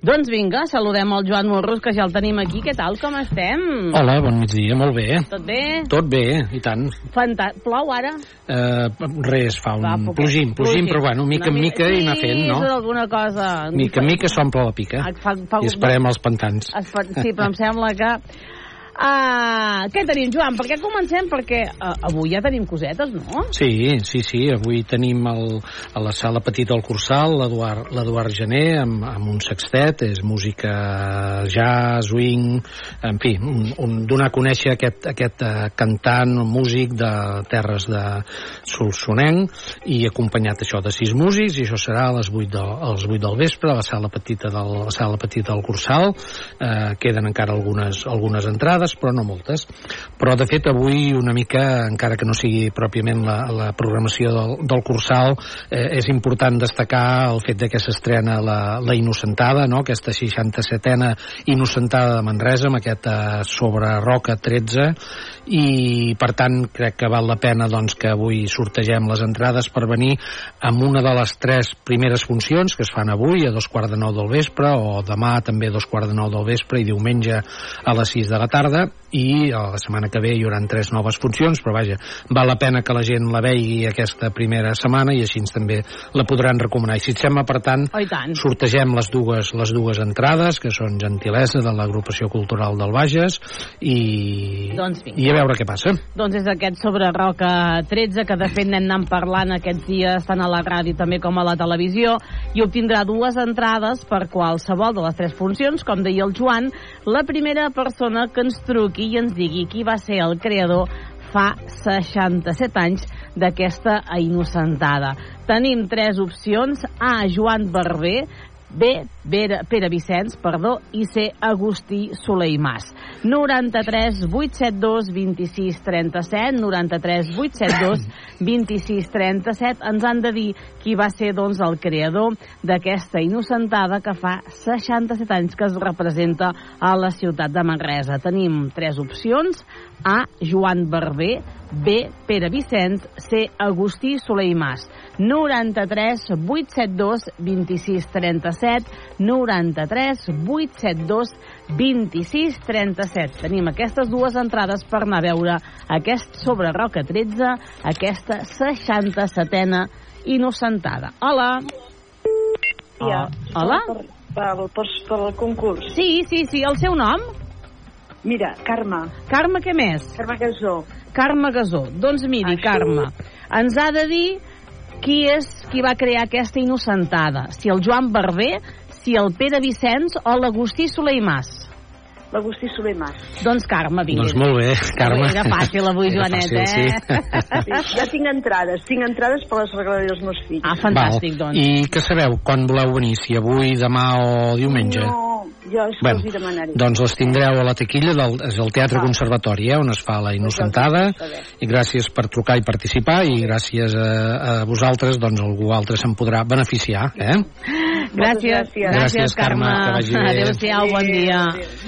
Doncs vinga, saludem el Joan Morros, que ja el tenim aquí. Què tal, com estem? Hola, bon migdia, molt bé. Tot bé? Tot bé, i tant. Fanta... Plou ara? Eh, res, fa un Va, poquet. plugim, plugim, però bueno, mica en mica i anar fent, Sí, no? és alguna cosa... Mica en mica s'omple la pica. Ah, fa- fa- I esperem els pantans. Es fa... Sí, però em sembla que... Uh, què tenim, Joan? Per què comencem? Perquè uh, avui ja tenim cosetes, no? Sí, sí, sí. Avui tenim el, a la sala petita del Cursal l'Eduard Gené amb, amb un sextet, és música jazz, swing, en fi, un, un, donar a conèixer aquest, aquest uh, cantant, músic de terres de Solsonenc i acompanyat això de sis músics i això serà a les 8, de, a les 8 del vespre a la sala petita del, la sala petita del Cursal. Eh, queden encara algunes, algunes entrades, però no moltes. Però, de fet, avui una mica, encara que no sigui pròpiament la, la programació del, del Cursal, eh, és important destacar el fet de que s'estrena la, la Innocentada, no? aquesta 67a Innocentada de Manresa, amb aquest eh, sobre Roca 13, i per tant crec que val la pena doncs, que avui sortegem les entrades per venir amb una de les tres primeres funcions que es fan avui a dos quarts de nou del vespre o demà també a dos quarts de nou del vespre i diumenge a les sis de la tarda that. I a la setmana que ve hi haurà tres noves funcions, però vaja, val la pena que la gent la vegi aquesta primera setmana i així també la podran recomanar. I si et sembla, per tant, Oh, tant. sortegem les dues, les dues entrades, que són Gentilesa de l'agrupació cultural del Bages i, Doncs vinga. i a veure què passa. Doncs és aquest sobre Roca 13, que de fet n'hem anat parlant aquests dies tant a la ràdio també com a la televisió, i obtindrà dues entrades per qualsevol de les tres funcions, com deia el Joan, la primera persona que ens truqui i ens digui qui va ser el creador fa 67 anys d'aquesta innocentada. Tenim tres opcions. A, Joan Barber, B, Pere, Pere Vicenç, perdó, i C, Agustí Soler i Mas. 93 872 26 37, 93 872 26 37. Ens han de dir qui va ser, doncs, el creador d'aquesta innocentada que fa 67 anys que es representa a la ciutat de Manresa. Tenim tres opcions. A, Joan Barber, B, Pere Vicenç, C, Agustí Soler i Mas. 93 872 26 37, 93 872 26 37. Tenim aquestes dues entrades per anar a veure aquest sobre Roca 13, aquesta 67a innocentada. Hola. Ah, hola? Per, per, per, per el concurs. Sí, sí, sí. El seu nom? Mira, Carme. Carme, què més? Carme Gasó. Carme Gasó. Doncs miri, Això. Carme, ens ha de dir qui és qui va crear aquesta innocentada. Si el Joan Barber, si el Pere Vicenç o l'Agustí Soler i Mas. L'Agustí Soler Mas. Doncs Carme, vinga. Doncs molt bé, Carme. Era fàcil avui, Era Joanet, fàcil, eh? sí. Sí, ja tinc entrades. Tinc entrades per les regalades dels meus fills. Ah, fantàstic, Val. doncs. I què sabeu? Quan voleu venir? Si avui, demà o diumenge? No, jo és que Bueno, els hi demanaré. doncs les tindreu a la taquilla del és el Teatre Ah. Conservatori, eh, on es fa la innocentada. I gràcies per trucar i participar i gràcies a, a vosaltres, doncs algú altre se'n podrà beneficiar, eh? Gràcies, gràcies. Gràcies, Carme. Adéu-siau, bon dia.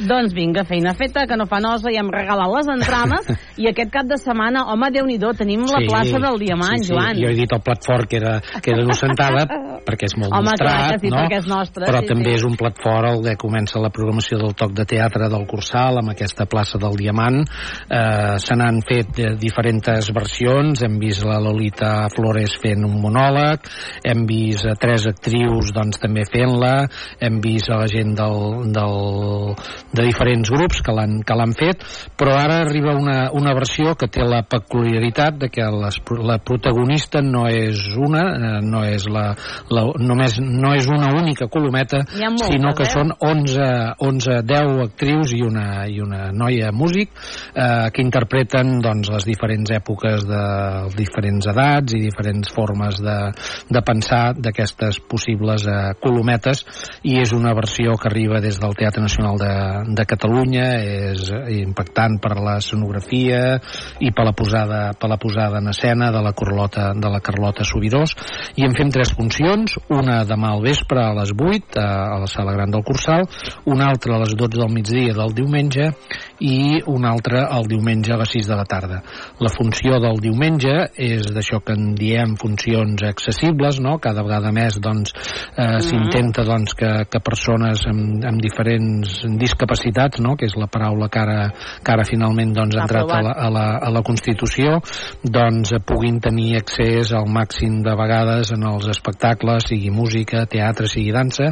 Doncs vinga, feina feta, que no fa nosa, i hem regalat les entrades, i aquest cap de setmana, home, déu nhi tenim la plaça del Diamant, sí, sí. Joan. Jo he dit el plat fort que era, que era innocentada, perquè és molt Home, clar mostrat, que sí, no? perquè és nostre, Però sí, també sí. és un plat fort el que comença la programació del toc de teatre del Cursal, amb aquesta plaça del Diamant. Eh, se n'han fet eh, diferents versions, hem vist la Lolita Flores fent un monòleg, hem vist a tres actrius doncs, també fent-la, hem vist a la gent del, del, de diferents grups que l'han que l'han fet, però ara arriba una, una versió que té la peculiaritat de que les, la protagonista no és una, eh, no és la, la, només no és una única colometa, moltes, sinó que eh? són 11, 11 10 actrius i una, i una noia músic eh, que interpreten doncs, les diferents èpoques de diferents edats i diferents formes de, de pensar d'aquestes possibles eh, colometes i és una versió que arriba des del Teatre Nacional de, de Catalunya és impactant per la sonografia i per la posada, per la posada en escena de la Carlota, de la Carlota Sobirós i en fem tres funcions una demà al vespre a les 8 a, a la Sala Gran del Cursal una altra a les 12 del migdia del diumenge i una altra el diumenge a les 6 de la tarda. La funció del diumenge és d'això que en diem funcions accessibles, no? Cada vegada més doncs, eh, s'intenta doncs, que, que persones amb, amb diferents discapacitats, no? que és la paraula que ara, que ara finalment doncs, ha entrat a la, a, la, a la Constitució, doncs puguin tenir accés al màxim de vegades en els espectacles, sigui música, teatre, sigui dansa,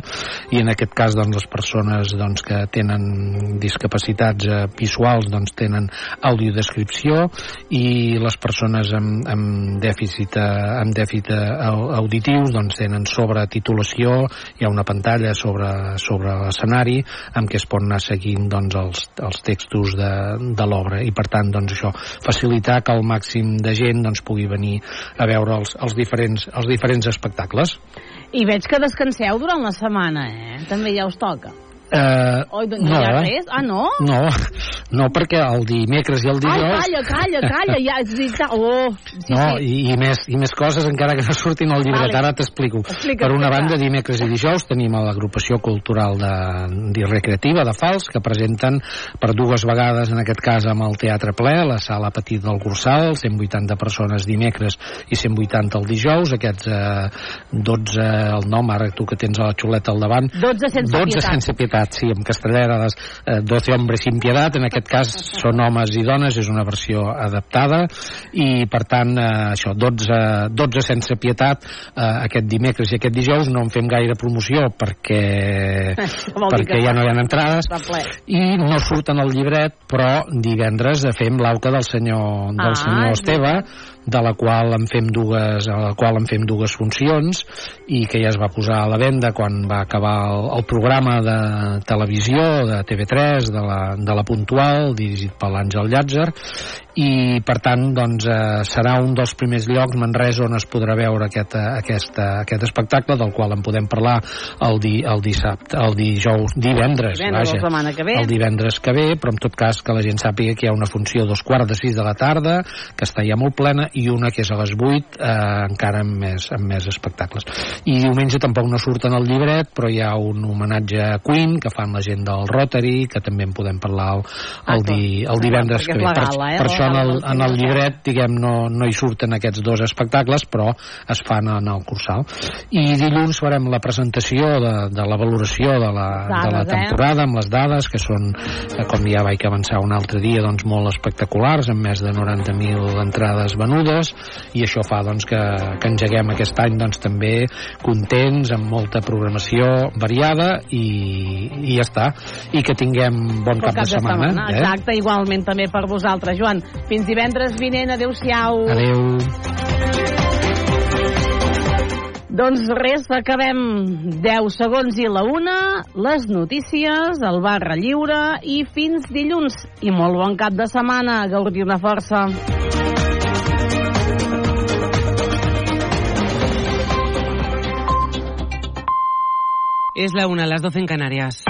i en aquest cas doncs, les persones doncs, que tenen discapacitats eh, visuals doncs, tenen audiodescripció i les persones amb, amb dèficit, eh, amb dèficit eh, au- auditius doncs, tenen sobretitulació, hi ha una pantalla sobre, sobre l'escenari amb què es pot anar seguint doncs, els, els textos de, de l'obra i per tant doncs, això facilitar que el màxim de gent doncs, pugui venir a veure els, els, diferents, els diferents espectacles. I veig que descanseu durant la setmana, eh? També ja us toca. Eh, Oi, doncs no hi ha res? Ah, no? No, no, perquè el dimecres i el Ai, dijous... calla, calla, calla, ja. Oh, sí, no, sí. i, i, més, i més coses encara que no surtin al llibret, Vale. ara t'explico. Per una banda, dimecres i dijous tenim a l'agrupació cultural de, de recreativa de Fals, que presenten per dues vegades, en aquest cas amb el Teatre Ple, la sala petit del Cursal, 180 persones dimecres i 180 el dijous, aquests eh, 12, el nom, ara tu que tens a la xuleta al davant, 12 sense 12 pietat. sense pietat, citat, sí, en castellà, les eh, 12 hombres sin piedad, en aquest cas són homes i dones, és una versió adaptada, i per tant, eh, això, 12, 12 sense pietat, eh, aquest dimecres i aquest dijous. No en fem gaire promoció perquè, perquè ja no hi ha entrades, i no surten al llibret, però divendres fem l'auca del senyor, del Ah, senyor Esteve, de la qual en fem dues, a la qual en fem dues funcions i que ja es va posar a la venda quan va acabar el, el programa de televisió de TV3 de la, de la Puntual dirigit per l'Àngel Llàtzer i per tant doncs, eh, serà un dels primers llocs Manresa on es podrà veure aquest, eh, aquest, eh, aquest espectacle del qual en podem parlar el, di, el dissabte el dijous, divendres, Divendres vaja, la setmana que ve. el divendres que ve però en tot cas que la gent sàpiga que hi ha una funció dos quarts de sis de la tarda que està ja molt plena i una que és a les 8 eh, encara amb més, amb més espectacles i diumenge tampoc no surten al llibret però hi ha un homenatge a Queen que fan la gent del Rotary que també en podem parlar el, el, di, el divendres que ve. per, eh, per això en el, en el llibret diguem no, no hi surten aquests dos espectacles però es fan en el Cursal. I dilluns farem la presentació de, de la valoració de la, de la eh? temporada amb les dades que són, eh, com ja vaig avançar un altre dia, doncs molt espectaculars amb més de 90.000 entrades venudes i això fa doncs, que, que engeguem aquest any doncs, també contents, amb molta programació variada i, i ja està i que tinguem bon cap, de setmana, eh? Exacte, igualment també per vosaltres, Joan. Fins divendres vinent, adeu-siau. Adeu. Doncs res, acabem 10 segons i la una, les notícies, el barra lliure i fins dilluns. I molt bon cap de setmana, gaudir una força. Es la una, las 12 en Canarias.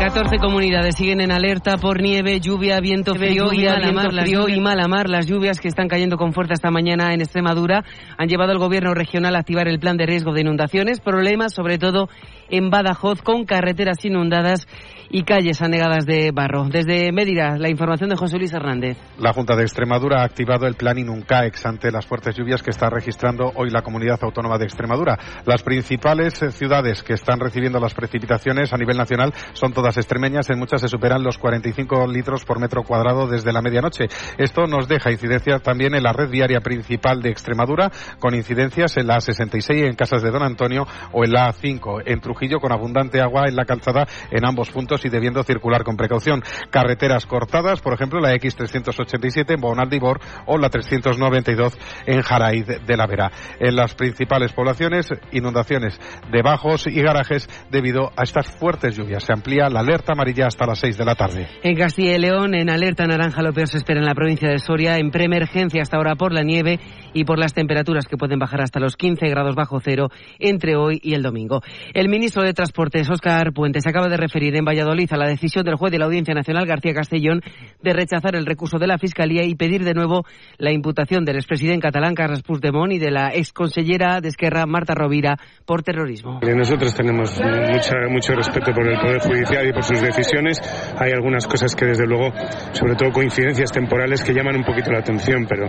14 comunidades siguen en alerta por nieve, lluvia, viento frío y mala mar, frío y mala mar. Las lluvias que están cayendo con fuerza esta mañana en Extremadura han llevado al gobierno regional a activar el plan de riesgo de inundaciones. Problemas sobre todo en Badajoz con carreteras inundadas y calles anegadas de barro. Desde Mérida, la información de José Luis Hernández. La Junta de Extremadura ha activado el plan Inuncaex ante las fuertes lluvias que está registrando hoy la comunidad autónoma de Extremadura. Las principales eh, ciudades que están recibiendo las precipitaciones a nivel nacional son todas extremeñas. En muchas se superan los 45 litros por metro cuadrado desde la medianoche. Esto nos deja incidencias también en la red viaria principal de Extremadura, con incidencias en la A66 en Casas de Don Antonio o en la A5 en Trujillo, con abundante agua en la calzada en ambos puntos y debiendo circular con precaución. Carreteras cortadas, por ejemplo, la X387 en Bonaldibor o la 392 en Jaraíz de la Vera. En las principales poblaciones, inundaciones de bajos y garajes debido a estas fuertes lluvias. Se amplía la alerta amarilla hasta las 6 de la tarde. En Castilla y León, en alerta naranja, lo peor se espera en la provincia de Soria, en preemergencia hasta ahora por la nieve y por las temperaturas que pueden bajar hasta los 15 grados bajo cero entre hoy y el domingo. El ministro de Transportes, Óscar Puente, se acaba de referir en Valladolid a la decisión del juez de la Audiencia Nacional, García Castellón, de rechazar el recurso de la Fiscalía y pedir de nuevo la imputación del expresidente catalán, Carles Puigdemont, y de la exconsellera de Esquerra, Marta Rovira, por terrorismo. Eh, Nosotros tenemos mucha- mucho respeto por el Poder Judicial y por sus decisiones. Hay algunas cosas que, desde luego, sobre todo coincidencias temporales, que llaman un poquito la atención, pero,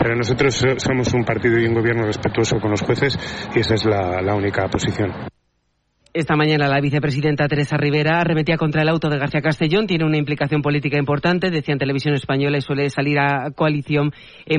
pero nosotros so- somos un partido y un gobierno respetuoso con los jueces y esa es la única posición. Esta mañana la vicepresidenta Teresa Rivera arremetía contra el auto de García Castellón. Tiene una implicación política importante, decía en televisión española, y suele salir a coalición en